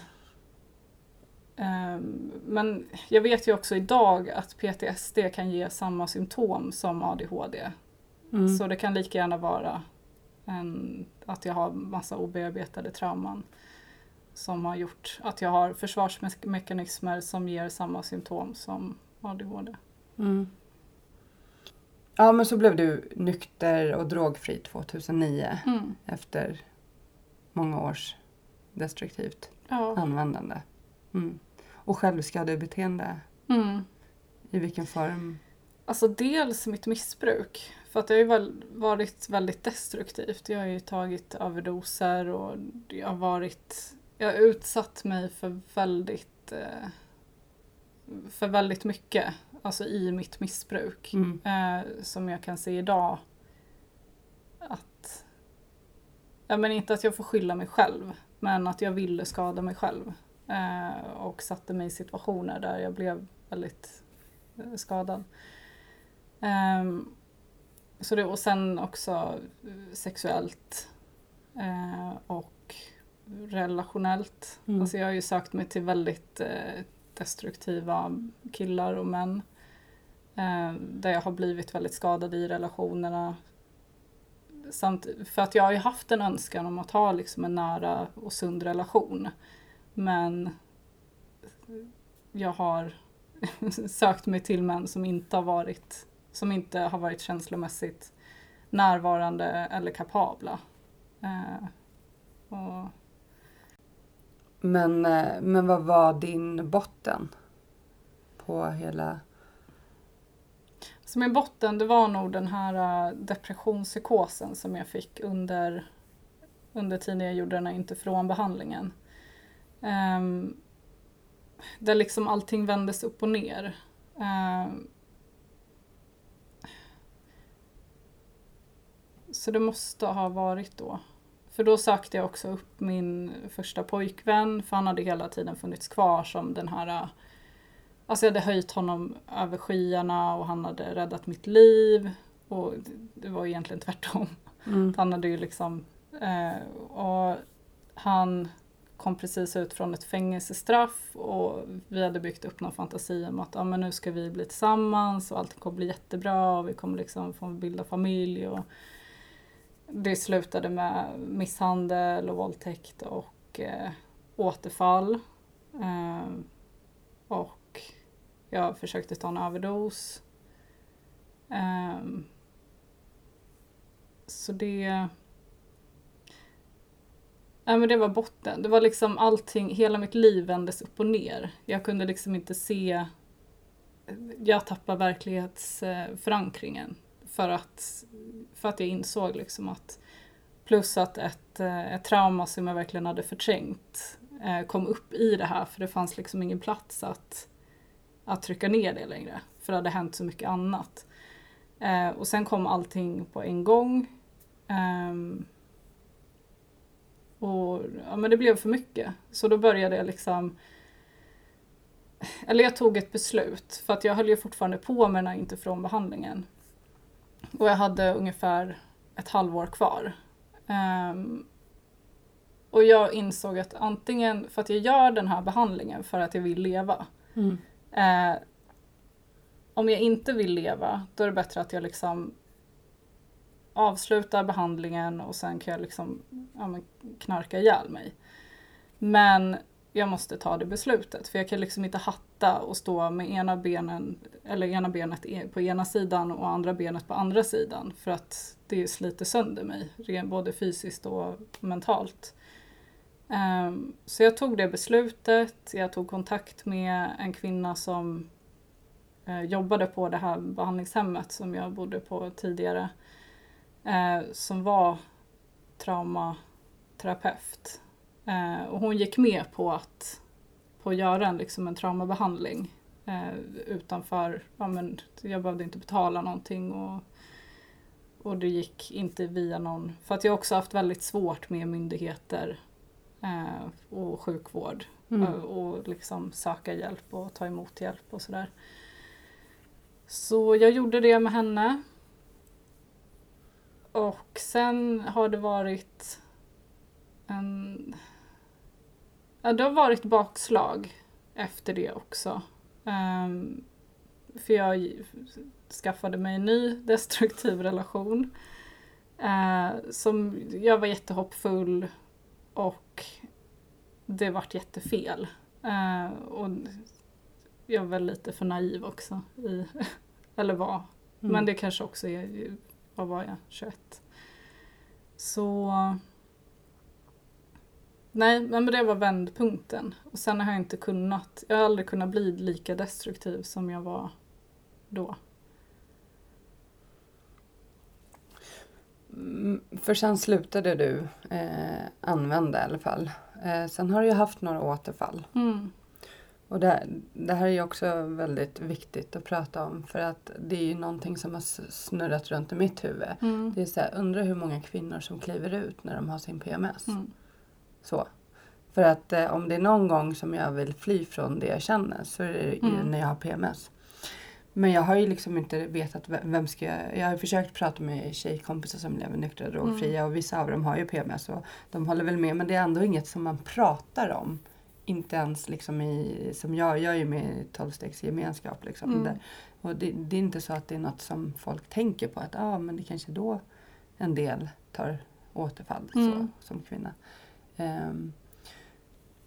ehm, men jag vet ju också idag att PTSD kan ge samma symptom som ADHD. Mm. Så det kan lika gärna vara en, att jag har massa obearbetade trauman som har gjort att jag har försvarsmekanismer som ger samma symptom som ADHD. Mm. Ja, men så blev du nykter och drogfri 2009 Mm. efter många års destruktivt Ja. användande. Mm. Och självskadebeteende, Mm. i vilken form? Alltså dels mitt missbruk. För att det har ju varit väldigt destruktivt. Jag har ju tagit överdoser och jag har varit... Jag har utsatt mig för väldigt... Eh, för väldigt mycket. Alltså i mitt missbruk. Mm. Eh, som jag kan se idag. Att... Ja men inte att jag får skylla mig själv. Men att jag ville skada mig själv. Eh, och satte mig i situationer där jag blev väldigt skadad. Ehm, så det, och sen också eh, sexuellt eh, och relationellt. Mm. Alltså jag har ju sökt mig till väldigt eh, destruktiva killar och män. Eh, där jag har blivit väldigt skadad i relationerna. Samt, för att jag har ju haft en önskan om att ha liksom en nära och sund relation. Men jag har [LAUGHS] sökt mig till män som inte har varit, som inte har varit känslomässigt närvarande eller kapabla. Eh, och Men, eh, men vad var din botten på hela... Så min botten det var nog den här äh, depressionspsykosen som jag fick under, under tiden jag gjorde den här interferonbehandlingen. Um, där liksom allting vändes upp och ner. Ehm, så det måste ha varit då. För då sökte jag också upp min första pojkvän för han hade hela tiden funnits kvar som den här äh, Alltså jag hade höjt honom över skyarna och han hade räddat mitt liv. Och det- det var egentligen tvärtom. Mm. Han hade ju liksom... Eh, och han kom precis ut från ett fängelsestraff och vi hade byggt upp någon fantasi om att ah, men nu ska vi bli tillsammans och allt kommer bli jättebra och vi kommer liksom få bilda familj. Och det slutade med misshandel och våldtäkt och eh, återfall. Eh, och jag försökte ta en överdos. Eh, så det... Nej men det var botten. Det var liksom allting, hela mitt liv vändes upp och ner. Jag kunde liksom inte se... Jag tappade verklighetsförankringen. För att, för att jag insåg liksom att... Plus att ett, eh, ett trauma som jag verkligen hade förträngt eh, kom upp i det här för det fanns liksom ingen plats att, att trycka ner det längre. För det hade hänt så mycket annat. Eh, och sen kom allting på en gång. Ehm, och ja, men det blev för mycket. Så då började jag liksom... Eller jag tog ett beslut. För att jag höll ju fortfarande på med den här interferonbehandlingen. Och jag hade ungefär ett halvår kvar. Ehm, och jag insåg att antingen för att jag gör den här behandlingen för att jag vill leva. Mm. Eh, om jag inte vill leva, då är det bättre att jag liksom avslutar behandlingen och sen kan jag liksom ja, knarka ihjäl mig. Men jag måste ta det beslutet för jag kan liksom inte hatta och stå med ena benen eller ena benet e, på ena sidan och andra benet på andra sidan för att det sliter sönder mig både fysiskt och mentalt. Ehm, så jag tog det beslutet, jag tog kontakt med en kvinna som eh, jobbade på det här behandlingshemmet som jag bodde på tidigare. Eh, som var traumaterapeut. Uh, och hon gick med på att, på att göra en, liksom en traumabehandling utanför, ja, men jag behövde inte betala någonting och och det gick inte via någon, för att jag också haft väldigt svårt med myndigheter eh, och sjukvård. Mm. Och, eh, och liksom söka hjälp och ta emot hjälp och sådär. Så jag gjorde det med henne. Och sen har det varit en... Ja, det har varit bakslag efter det också. Um, för jag skaffade mig en ny destruktiv relation. Uh, som jag var jättehoppfull och det vart jättefel. Uh, och jag var lite för naiv också. I, [LAUGHS] eller var. Mm. Men det kanske också är, vad var jag, 21? Så Nej, men det var vändpunkten. Och sen har jag inte kunnat, jag har aldrig kunnat bli lika destruktiv som jag var då. Mm, för sen slutade du eh, använda i alla fall. Eh, sen har du ju haft några återfall. Mm. Och det, det, här är ju också väldigt viktigt att prata om för att det är ju någonting som har snurrat runt i mitt huvud. Mm. Det är så här, undrar hur många kvinnor som kliver ut när de har sin PMS. Mm. Så. För att eh, om det är någon gång som jag vill fly från det jag känner så är det mm. när jag har PMS. Men jag har ju liksom inte vetat vem ska jag... Jag har försökt prata med tjejkompisar som lever nyktra och drogfria mm. och vissa av dem har ju PMS och de håller väl med men det är ändå inget som man pratar om. Inte ens liksom i, som jag, jag är ju med i tolvstegsgemenskap liksom. Mm. Där. Och det, det, är inte så att det är något som folk tänker på att ah, men det kanske då en del tar återfall mm. så, som kvinna. Um,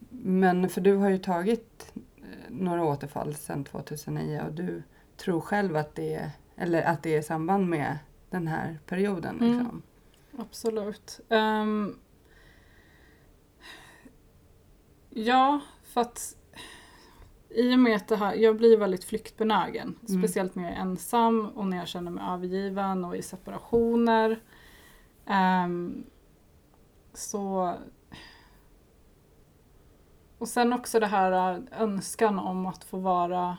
men för du har ju tagit eh, några återfall sedan 2009 och du tror själv att det är, eller att det är samband med den här perioden. Mm. Liksom. Mm, absolut. Um, ja, för att i och med att det här, jag blir väldigt flyktbenägen. Mm. Speciellt när jag är ensam och när jag känner mig övergiven och i separationer. Um, så och sen också det här äh, önskan om att få vara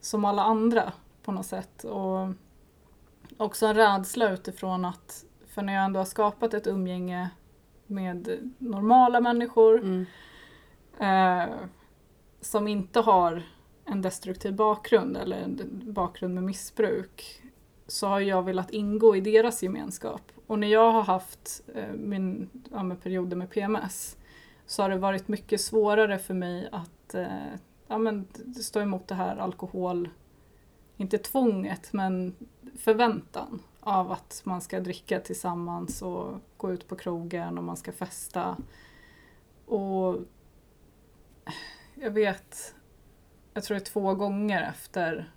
som alla andra på något sätt. Och också en rädsla utifrån att, för när jag ändå har skapat ett umgänge med normala människor mm. eh, som inte har en destruktiv bakgrund eller en bakgrund med missbruk så har jag velat ingå i deras gemenskap. Och när jag har haft eh, min ja, med perioder med PMS så har det varit mycket svårare för mig att eh, ja, men, stå emot det här alkohol, inte tvånget, men förväntan av att man ska dricka tillsammans och gå ut på krogen och man ska festa. Och jag vet, jag tror det är två gånger efter,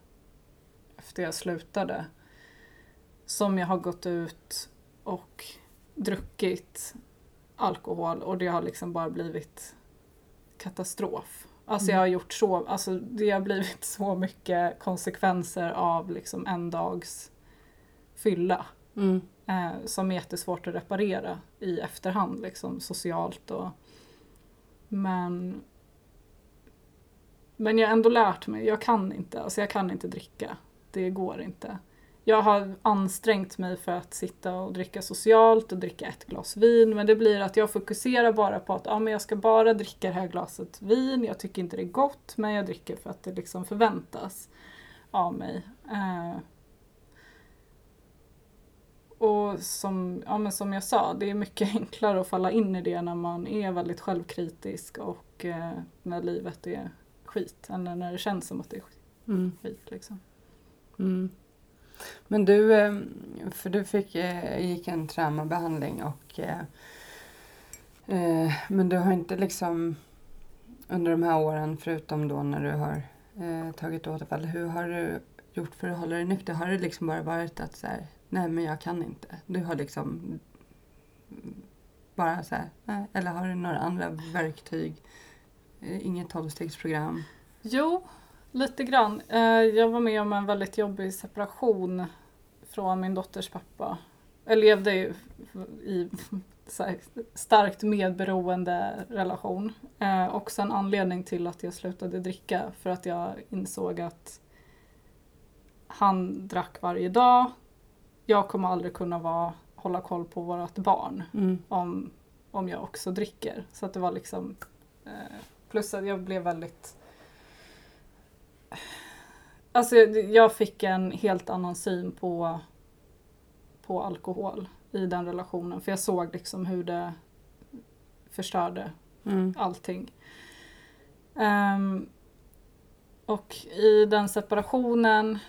efter jag slutade som jag har gått ut och druckit alkohol och det har liksom bara blivit katastrof. Alltså mm. jag har gjort så, alltså det har blivit så mycket konsekvenser av liksom en dags fylla. Mm. Eh, som är jättesvårt att reparera i efterhand liksom socialt och men men jag har ändå lärt mig, jag kan inte, alltså jag kan inte dricka. Det går inte jag har ansträngt mig för att sitta och dricka socialt och dricka ett glas vin men det blir att jag fokuserar bara på att ja, men jag ska bara dricka det här glaset vin. Jag tycker inte det är gott men jag dricker för att det liksom förväntas av mig. Eh. Och som, ja, men som jag sa, det är mycket [LAUGHS] enklare att falla in i det när man är väldigt självkritisk och eh, när livet är skit. Eller när det känns som att det är skit. Mm. skit liksom. Mm. Men du, eh, för du fick, eh, gick en traumabehandling och eh, men du har inte liksom under de här åren, förutom då när du har eh, tagit återfall, hur har du gjort för att hålla dig nykter? Har det liksom bara varit att så här, nej men jag kan inte. Du har liksom bara så här, nej. eller har du några andra verktyg? Inget tolvstegsprogram? Jo, lite grann. Eh, Jag var med om en väldigt jobbig separation från min dotters pappa. Jag levde i så här starkt medberoende relation. Eh, Också en anledning till att jag slutade dricka för att jag insåg att han drack varje dag. Jag kommer aldrig kunna vara, hålla koll på vårt barn Mm. om, om jag också dricker. Så att det var liksom eh, plus att jag blev väldigt Alltså jag fick en helt annan syn på, på alkohol i den relationen. För jag såg liksom hur det förstörde Mm. allting. Ehm, och i den separationen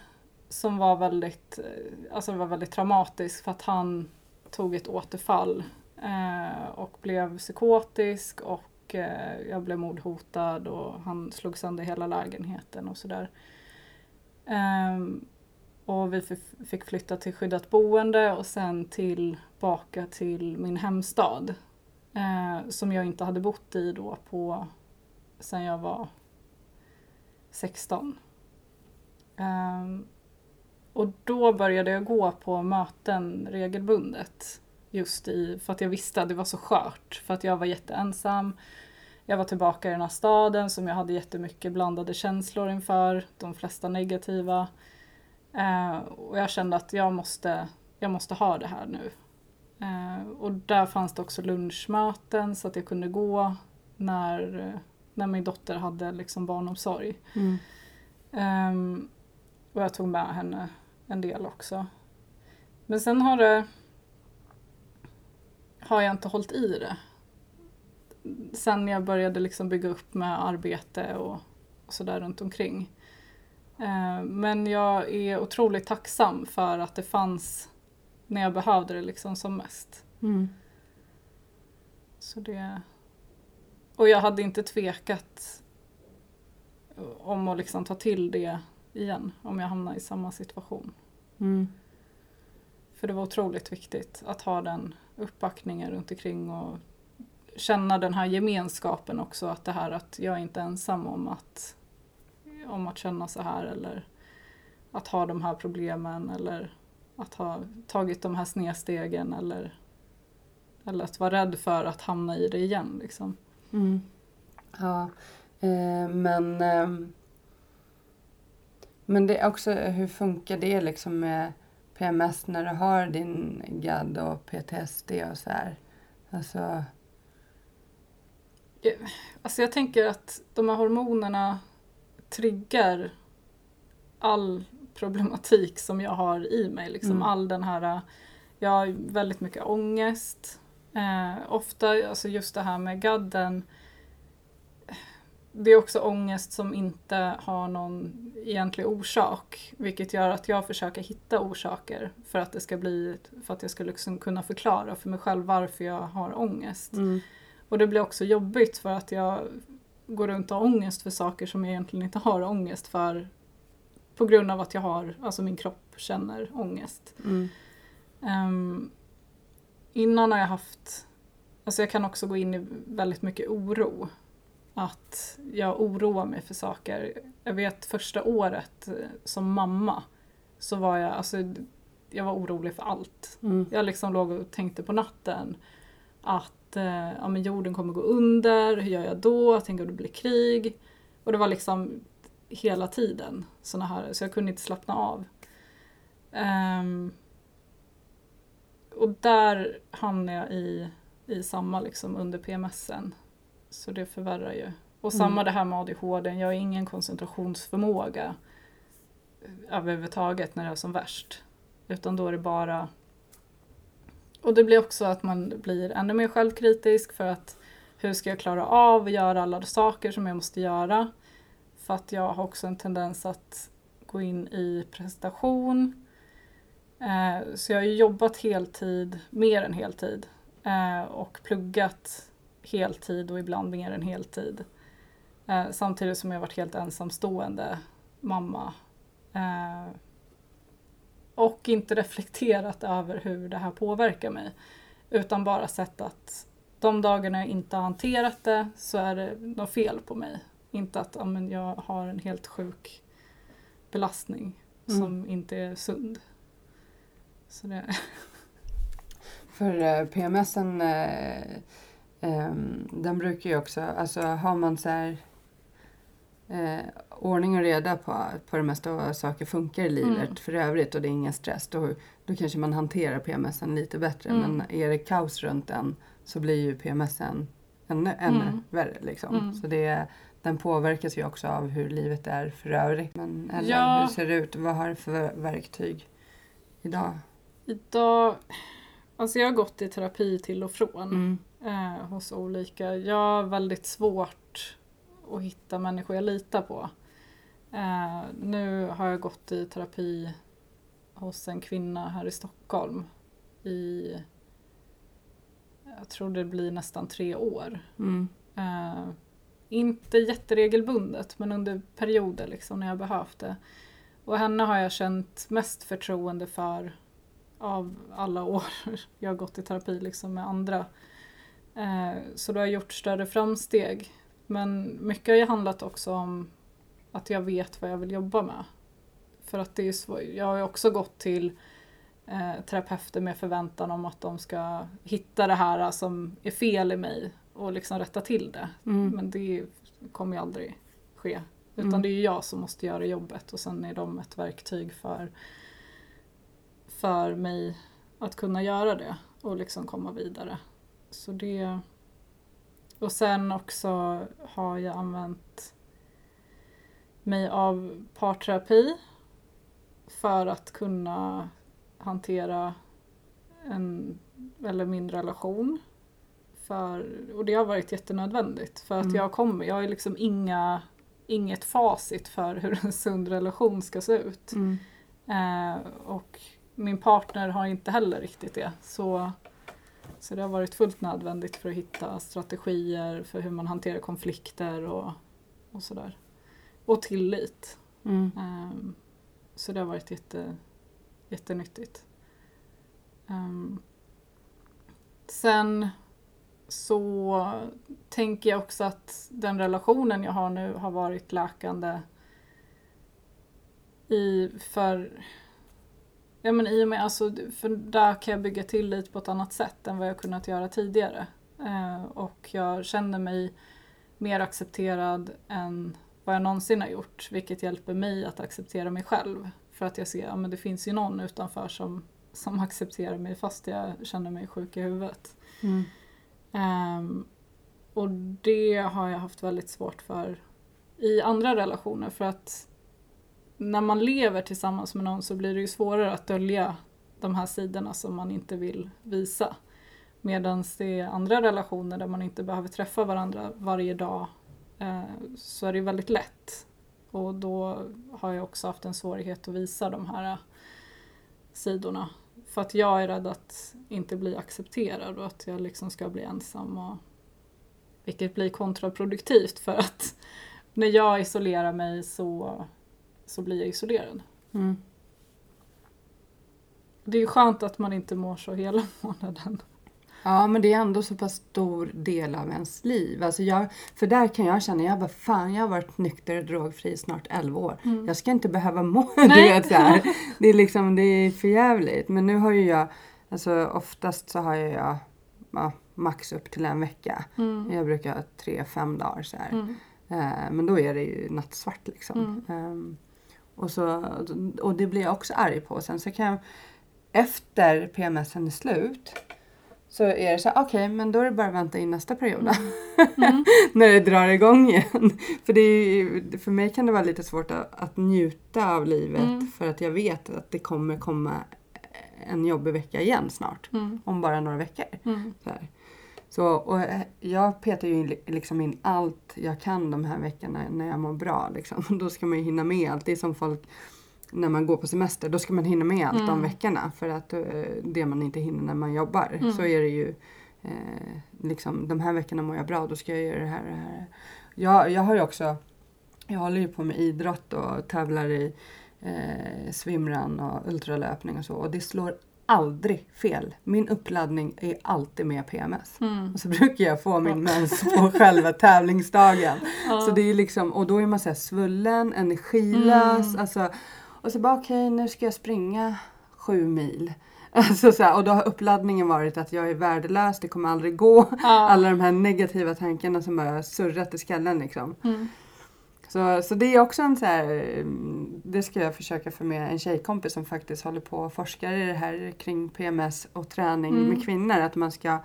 som var väldigt, eh, alltså var väldigt traumatisk för att han tog ett återfall eh, och blev psykotisk och eh, jag blev mordhotad och han slog sönder hela lägenheten och sådär. Ehm, och vi fick flytta till skyddat boende och sen tillbaka till min hemstad. Eh, som jag inte hade bott i då på sen jag var 16. Ehm, och då började jag gå på möten regelbundet. Just i, för att jag visste att det var så skört. För att jag var jätteensam. Jag var tillbaka i den här staden som jag hade jättemycket blandade känslor inför. De flesta negativa. Eh, och jag kände att jag måste, jag måste ha det här nu. Eh, och där fanns det också lunchmöten så att jag kunde gå när, eh, när min dotter hade liksom barnomsorg. Mm. Ehm, och jag tog med henne en del också. Men sen har det har jag inte hållit i det. Sen jag började liksom bygga upp med arbete och, och sådär runt omkring. Ehm, men jag är otroligt tacksam för att det fanns när jag behövde det liksom som mest. Mm. Så det... Och jag hade inte tvekat om att liksom ta till det igen om jag hamnar i samma situation. Mm. För det var otroligt viktigt att ha den uppbackningen runt omkring och känna den här gemenskapen också. Att det här att jag är inte ensam om att, om att känna så här eller att ha de här problemen eller att ha tagit de här snedstegen eller, eller att vara rädd för att hamna i det igen. Liksom. Mm. Ja, eh, men... eh, men det är också, hur funkar det liksom med PMS när du har din GAD och PTSD och så här? Alltså, Alltså jag tänker att de här hormonerna triggar all problematik som jag har i mig. Liksom Mm. All den här, jag har väldigt mycket ångest. Eh, ofta, alltså just det här med gadden. Det är också ångest som inte har någon egentlig orsak. Vilket gör att jag försöker hitta orsaker för att det ska bli, för att jag ska liksom kunna förklara för mig själv varför jag har ångest. mm. Och det blir också jobbigt för att jag går runt och har ångest för saker som jag egentligen inte har ångest för. På grund av att jag har, alltså min kropp känner ångest. Mm. Ehm, innan har jag haft, alltså jag kan också gå in i väldigt mycket oro. Att jag oroar mig för saker. Jag vet första året eh, som mamma så var jag, alltså jag var orolig för allt. Mm. Jag liksom låg och tänkte på natten att eh, ja, men jorden kommer gå under, hur gör jag då? Tänk om det blir krig? Och det var liksom hela tiden såna här, så jag kunde inte slappna av. Ehm, och där hamnade jag i, i samma liksom under PMSen. Så det förvärrar ju. Och Mm. samma det här med ADHD, jag har ingen koncentrationsförmåga överhuvudtaget när det är som värst. Utan då är det bara... Och det blir också att man blir ännu mer självkritisk för att hur ska jag klara av att göra alla saker som jag måste göra? För att jag har också en tendens att gå in i prestation. Eh, så jag har ju jobbat heltid, mer än heltid. Eh, och pluggat heltid och ibland mer än heltid. Eh, samtidigt som jag varit helt ensamstående mamma. Eh, och inte reflekterat över hur det här påverkar mig. Utan bara sett att de dagarna jag inte har hanterat det så är det något fel på mig. Inte att ja, men jag har en helt sjuk belastning Mm. som inte är sund. Så det, För PMSen, eh, ehm, den brukar ju också, alltså har man så här eh, ordning och reda på, på det mesta och saker funkar i livet Mm. för övrigt och det är ingen stress, då, då kanske man hanterar PMSen lite bättre. Mm. Men är det kaos runt den så blir ju PMSen ännu, ännu Mm. värre. Liksom. Mm. Så det, den påverkas ju också av hur livet är för övrigt. Men, eller Ja. hur ser det ut? Vad har du för verktyg idag? idag, alltså jag har gått i terapi till och från. Eh, hos olika. Jag har väldigt svårt att hitta människor jag litar på. Eh, nu har jag gått i terapi hos en kvinna här i Stockholm i, jag tror det blir nästan tre år. Mm. Eh, inte jätteregelbundet men under perioder liksom när jag behövt det. Och henne har jag känt mest förtroende för av alla år [LAUGHS] jag har gått i terapi liksom med andra. Eh, så då har gjort större framsteg. Men mycket har ju handlat också om att jag vet vad jag vill jobba med. För att det är. Jag har ju också gått till eh, terapeuter med förväntan om att de ska hitta det här som är fel i mig och liksom rätta till det. Mm. Men det kommer ju aldrig ske. Utan Mm. det är ju jag som måste göra jobbet och sen är de ett verktyg för, för mig att kunna göra det och liksom komma vidare. Så det... Och sen också har jag använt mig av parterapi för att kunna hantera en, eller min relation. För, och det har varit jättenödvändigt för att Mm. jag kommer, jag har liksom inga, inget facit för hur en sund relation ska se ut. Mm. Eh, och min partner har inte heller riktigt det. Så, så det har varit fullt nödvändigt för att hitta strategier för hur man hanterar konflikter och, och sådär. Och tillit. Mm. Ehm, så det har varit jätte, jättenyttigt. Ehm, sen så tänker jag också att den relationen jag har nu har varit läkande i för Ja men i och med alltså, för där kan jag bygga tillit på ett annat sätt än vad jag kunnat göra tidigare. Eh, och jag känner mig mer accepterad än vad jag någonsin har gjort. Vilket hjälper mig att acceptera mig själv. För att jag ser att ja, det finns ju någon utanför som, som [LAUGHS] accepterar mig fast jag känner mig sjuk i huvudet. Mm. Ehm, och det har jag haft väldigt svårt för i andra relationer för att när man lever tillsammans med någon så blir det ju svårare att dölja de här sidorna som man inte vill visa. Medan det är andra relationer där man inte behöver träffa varandra varje dag eh, så är det väldigt lätt. Och då har jag också haft en svårighet att visa de här eh, sidorna. För att jag är rädd att inte bli accepterad och att jag liksom ska bli ensam. Och, vilket blir kontraproduktivt för att [LAUGHS] när jag isolerar mig så, så blir jag isolerad. Mm. Det är ju skönt att man inte mår så hela [LAUGHS] månaden. Ja, men det är ändå så pass stor del av ens liv. Alltså jag, för där kan jag känna, jag bara fan jag har varit nykter och drogfri i snart 11 år. Jag ska inte behöva må, [LAUGHS] du Nej. vet så här. [LAUGHS] Det är liksom, det är för jävligt. Men nu har ju jag, alltså oftast så har jag ja, max upp till en vecka. Mm. Jag brukar ha tre, fem dagar så här. Mm. Eh, men då är det ju nattsvart liksom. Ehm, och, så, och det blir jag också arg på. Sen så kan jag, efter PMSen är slut så är det så okej men då är det bara att vänta in nästa period. Mm. [LAUGHS] När det drar igång igen. För, det är, för mig kan det vara lite svårt att, att njuta av livet Mm. för att jag vet att det kommer komma en jobbig vecka igen snart. Mm. Om bara några veckor. Mm. Så, här. Så och eh, jag petar ju li- liksom in allt jag kan de här veckorna när jag mår bra. Liksom. [LAUGHS] Då ska man ju hinna med allt. Det är som folk när man går på semester, då ska man hinna med allt de Mm. veckorna för att eh, det man inte hinner när man jobbar. Mm. Så är det ju eh, liksom de här veckorna mår jag bra, då ska jag göra det här och det här. Jag, jag har ju också, jag håller ju på med idrott och tävlar i eh, swimrun och ultralöpning och så och det slår aldrig fel. Min uppladdning är alltid med PMS. Mm. Och så brukar jag få min mens på [LAUGHS] själva tävlingsdagen. Ja. Så det är liksom, och då är man så svullen, energilös. Mm. Alltså, och så bara okej, nu ska jag springa sju mil. [LAUGHS] Alltså så här, och då har uppladdningen varit att jag är värdelös, det kommer aldrig gå. Ja. Alla de här negativa tankarna som bara surrat i skallen liksom. Mm. Så, så det är också en så här, mm, det ska jag försöka få med en tjejkompis som faktiskt håller på och forskar i det här kring PMS och träning Mm. med kvinnor. Att man ska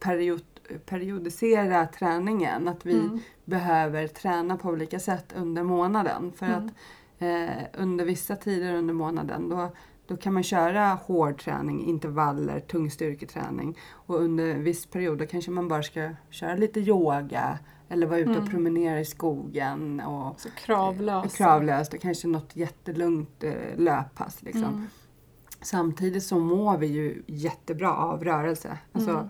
period, periodisera träningen. Att vi Mm. behöver träna på olika sätt under månaden. För Mm. att eh, under vissa tider under månaden då, då kan man köra hård träning, intervaller, tung styrketräning. Och under viss period då kanske man bara ska köra lite yoga eller vara ute och Mm. promenera i skogen. Och, Så kravlös. kravlöst och kanske något jättelugnt eh, löppass. Liksom. Mm. Samtidigt så mår vi ju jättebra av rörelse. Alltså Mm.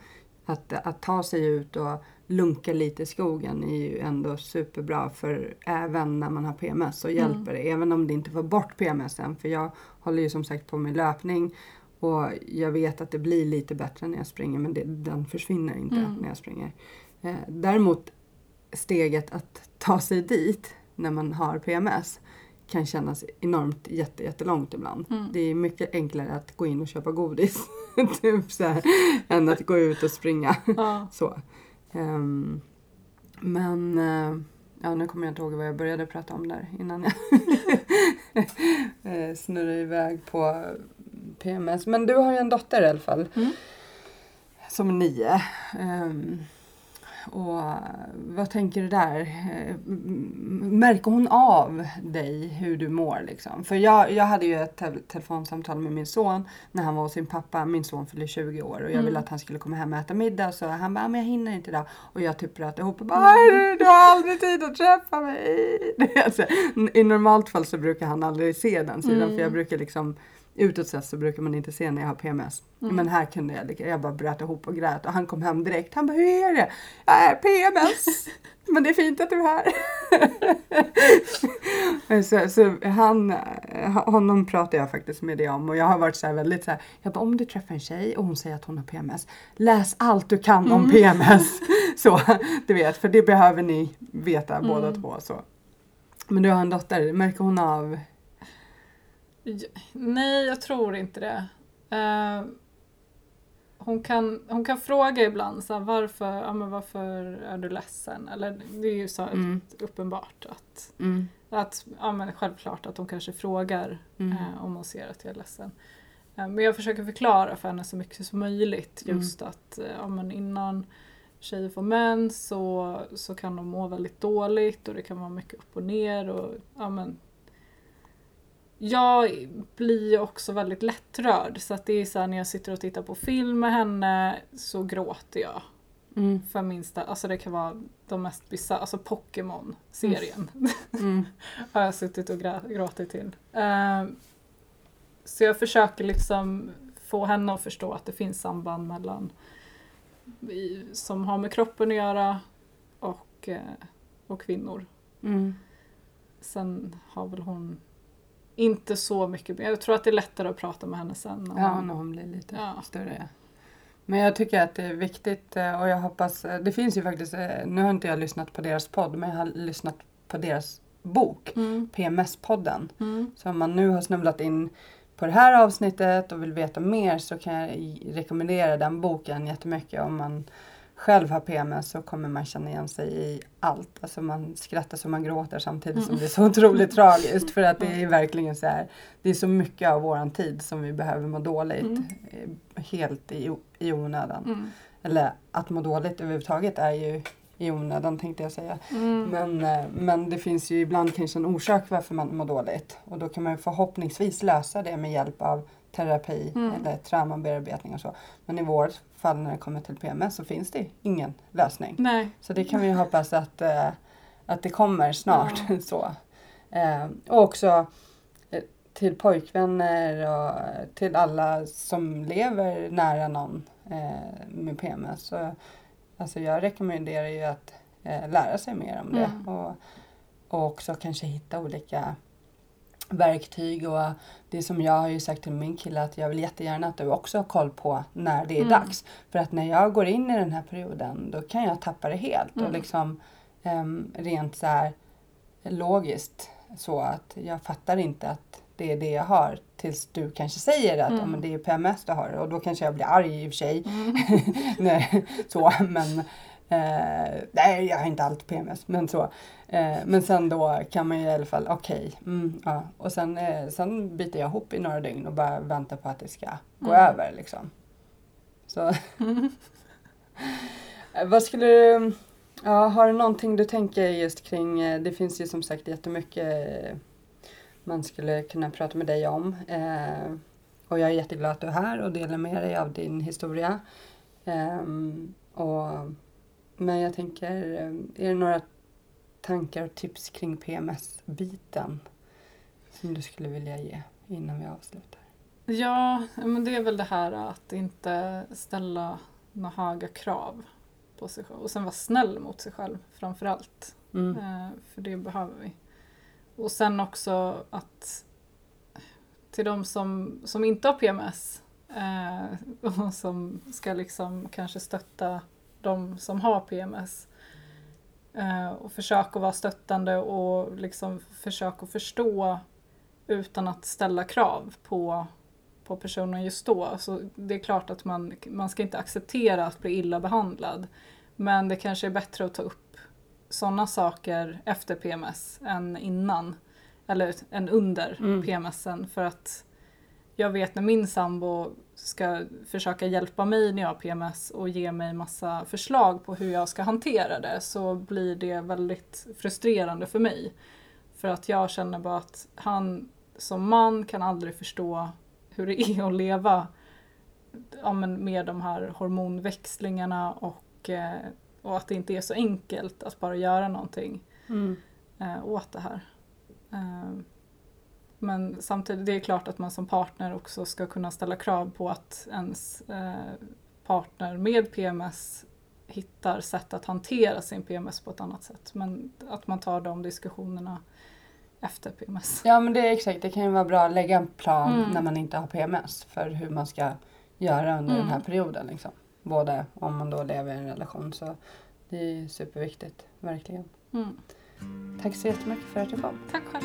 att, att ta sig ut och lunka lite i skogen är ju ändå superbra för även när man har PMS så Mm. hjälper det. Även om det inte får bort PMSen. För jag håller ju som sagt på med löpning och jag vet att det blir lite bättre när jag springer men det, den försvinner inte Mm. när jag springer. Eh, däremot steget att ta sig dit när man har PMS kan kännas enormt jätte, jättelångt ibland. Mm. Det är mycket enklare att gå in och köpa godis [LAUGHS] typ så här, än att gå ut och springa. Ja. Så. Ehm, men eh, ja, nu kommer jag inte ihåg vad jag började prata om där innan jag [LAUGHS] eh, snurrade iväg på PMS. Men du har ju en dotter i alla fall. Mm. Som är nio. Ehm, och vad tänker du där? Eh, Märker hon av dig hur du mår liksom? För jag, jag hade ju ett te- telefonsamtal med min son när han var hos sin pappa. Min son fyllde 20 år och jag ville Mm. att han skulle komma hem och äta middag. Så han bara, "Ah, men jag hinner inte idag. Och jag typ bröt ihop och bara, "Aj, du har aldrig tid att träffa mig. [LAUGHS] Alltså, I normalt fall så brukar han aldrig se den sidan. Mm. För jag brukar liksom Utåt sett så brukar man inte se när jag har PMS. Mm. Men här kunde jag, liksom- jag bara bröt ihop och grät och han kom hem direkt. Han bara, hur är det? Jag är PMS. [LAUGHS] Men det är fint att du är här. [LAUGHS] så, så han, eh, honom pratar jag faktiskt med det om och jag har varit så väldigt så här. Jag bara, om du träffar en tjej och hon säger att hon har PMS. Läs allt du kan om Mm. PMS. [LAUGHS] Så, du vet, för det behöver ni veta båda Mm. två. Så. Men du har en dotter, märker hon av? Nej, jag tror inte det. Eh, hon, kan, hon kan fråga ibland så här, varför, ja, men varför är du ledsen? Eller det är ju så Mm. uppenbart att, Mm. att ja, men självklart att hon kanske frågar Mm. eh, om hon ser att jag är ledsen. Eh, men jag försöker förklara för henne så mycket som möjligt Mm. just att ja, men innan tjejer får mens så, så kan de må väldigt dåligt och det kan vara mycket upp och ner. Och, ja, men, jag blir ju också väldigt lättrörd så att det är så här, när jag sitter och tittar på film med henne så gråter jag. Mm. För minsta, alltså det kan vara de mest bisarra, alltså Pokémon-serien Mm. [LAUGHS] har jag suttit och gråtit till. Ehm, så jag försöker liksom få henne att förstå att det finns samband mellan som har med kroppen att göra och, eh, och kvinnor. Mm. Sen har väl hon inte så mycket, jag tror att det är lättare att prata med henne sen. när Ja, när hon blir lite Ja. större. Men jag tycker att det är viktigt eh, och jag hoppas, eh, det finns ju faktiskt, eh, nu har inte jag lyssnat på deras podd men jag har lyssnat på deras bok, Mm, PMS-podden. mm, Så om man nu har snubblat in på det här avsnittet och vill veta mer så kan jag rekommendera den boken jättemycket. Om man själv har PMS så kommer man känna igen sig i allt. Alltså man skrattar så man gråter samtidigt som det är så otroligt tragiskt. För att det är verkligen så här, det är så mycket av våran tid som vi behöver må dåligt. Mm. eh, Helt i, i onödan. mm, Eller att må dåligt överhuvudtaget är ju i onödan tänkte jag säga. mm. Men, eh, men det finns ju ibland kanske en orsak varför man mår dåligt. Och då kan man förhoppningsvis lösa det med hjälp av terapi Mm. eller traumabearbetning och så. Men i vårt fall när det kommer till PMS så finns det ingen lösning. Nej, Så det kan vi ju hoppas att, eh, att det kommer snart. [LAUGHS] så. Eh, och också, eh, till pojkvänner och till alla som lever nära någon eh, med PMS. Så, alltså jag rekommenderar ju att eh, lära sig mer om det Mm. och, och också kanske hitta olika verktyg och det som jag har ju sagt till min kille att jag vill jättegärna att du också har koll på när det är Mm. dags. För att när jag går in i den här perioden då kan jag tappa det helt och Mm. liksom em, rent så här logiskt så att jag fattar inte att det är det jag har tills du kanske säger att Mm. men det är PMS du har och då kanske jag blir arg i och för sig. Mm. [LAUGHS] nej, så, men eh, nej, jag har inte alltid PMS, men så. Eh, men sen då kan man ju i alla fall, okej, mm, ja. och sen, eh, sen biter jag ihop i några dygn och bara väntar på att det ska gå Mm. över liksom. Så. [LAUGHS] Vad skulle du, ja, har du någonting du tänker just kring, eh, det finns ju som sagt jättemycket man skulle kunna prata med dig om. Eh, och jag är jätteglad att du är här och delar med dig av din historia. Ehm, och, men jag tänker, eh, är det några tankar och tips kring PMS-biten som du skulle vilja ge innan vi avslutar? Ja, men det är väl det här att inte ställa några höga krav på sig själv. Och sen vara snäll mot sig själv framför allt. Mm. Eh, för det behöver vi. Och sen också att till de som, som inte har PMS eh, [LAUGHS] och som ska liksom kanske stötta de som har PMS eh, och försöka vara stöttande och liksom försöka förstå utan att ställa krav på, på personen just då. Så det är klart att man, man ska inte acceptera att bli illa behandlad. Men det kanske är bättre att ta upp sådana saker efter PMS än innan. Eller än under Mm. PMSen. För att jag vet när min sambo ska försöka hjälpa mig när jag har PMS och ge mig massa förslag på hur jag ska hantera det så blir det väldigt frustrerande för mig. För att jag känner bara att han som man kan aldrig förstå hur det är att leva ja, med de här hormonväxlingarna och, eh, och att det inte är så enkelt att bara göra någonting Mm. eh, åt det här. Men samtidigt, det är klart att man som partner också ska kunna ställa krav på att ens eh, partner med PMS hittar sätt att hantera sin PMS på ett annat sätt. Men att man tar de diskussionerna efter PMS. Ja men det är exakt, det kan ju vara bra att lägga en plan Mm. när man inte har PMS för hur man ska göra under den här Mm. perioden. Liksom. Både om man då lever i en relation så det är superviktigt, verkligen. Mm. Tack så jättemycket för att du kom. Tack själv.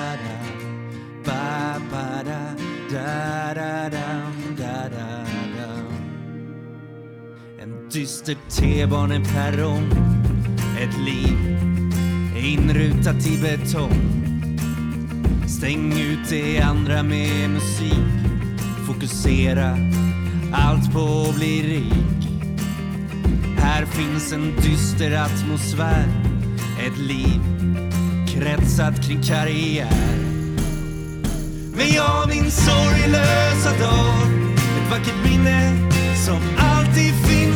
Dyster T-baneperrong typ Ett liv inrutat i betong. Stäng ut det andra med musik. Fokusera allt på att bli rik. Här finns en dyster atmosfär. Ett liv kretsat kring karriär. Men jag minns sorglösa dag. Ett vackert minne som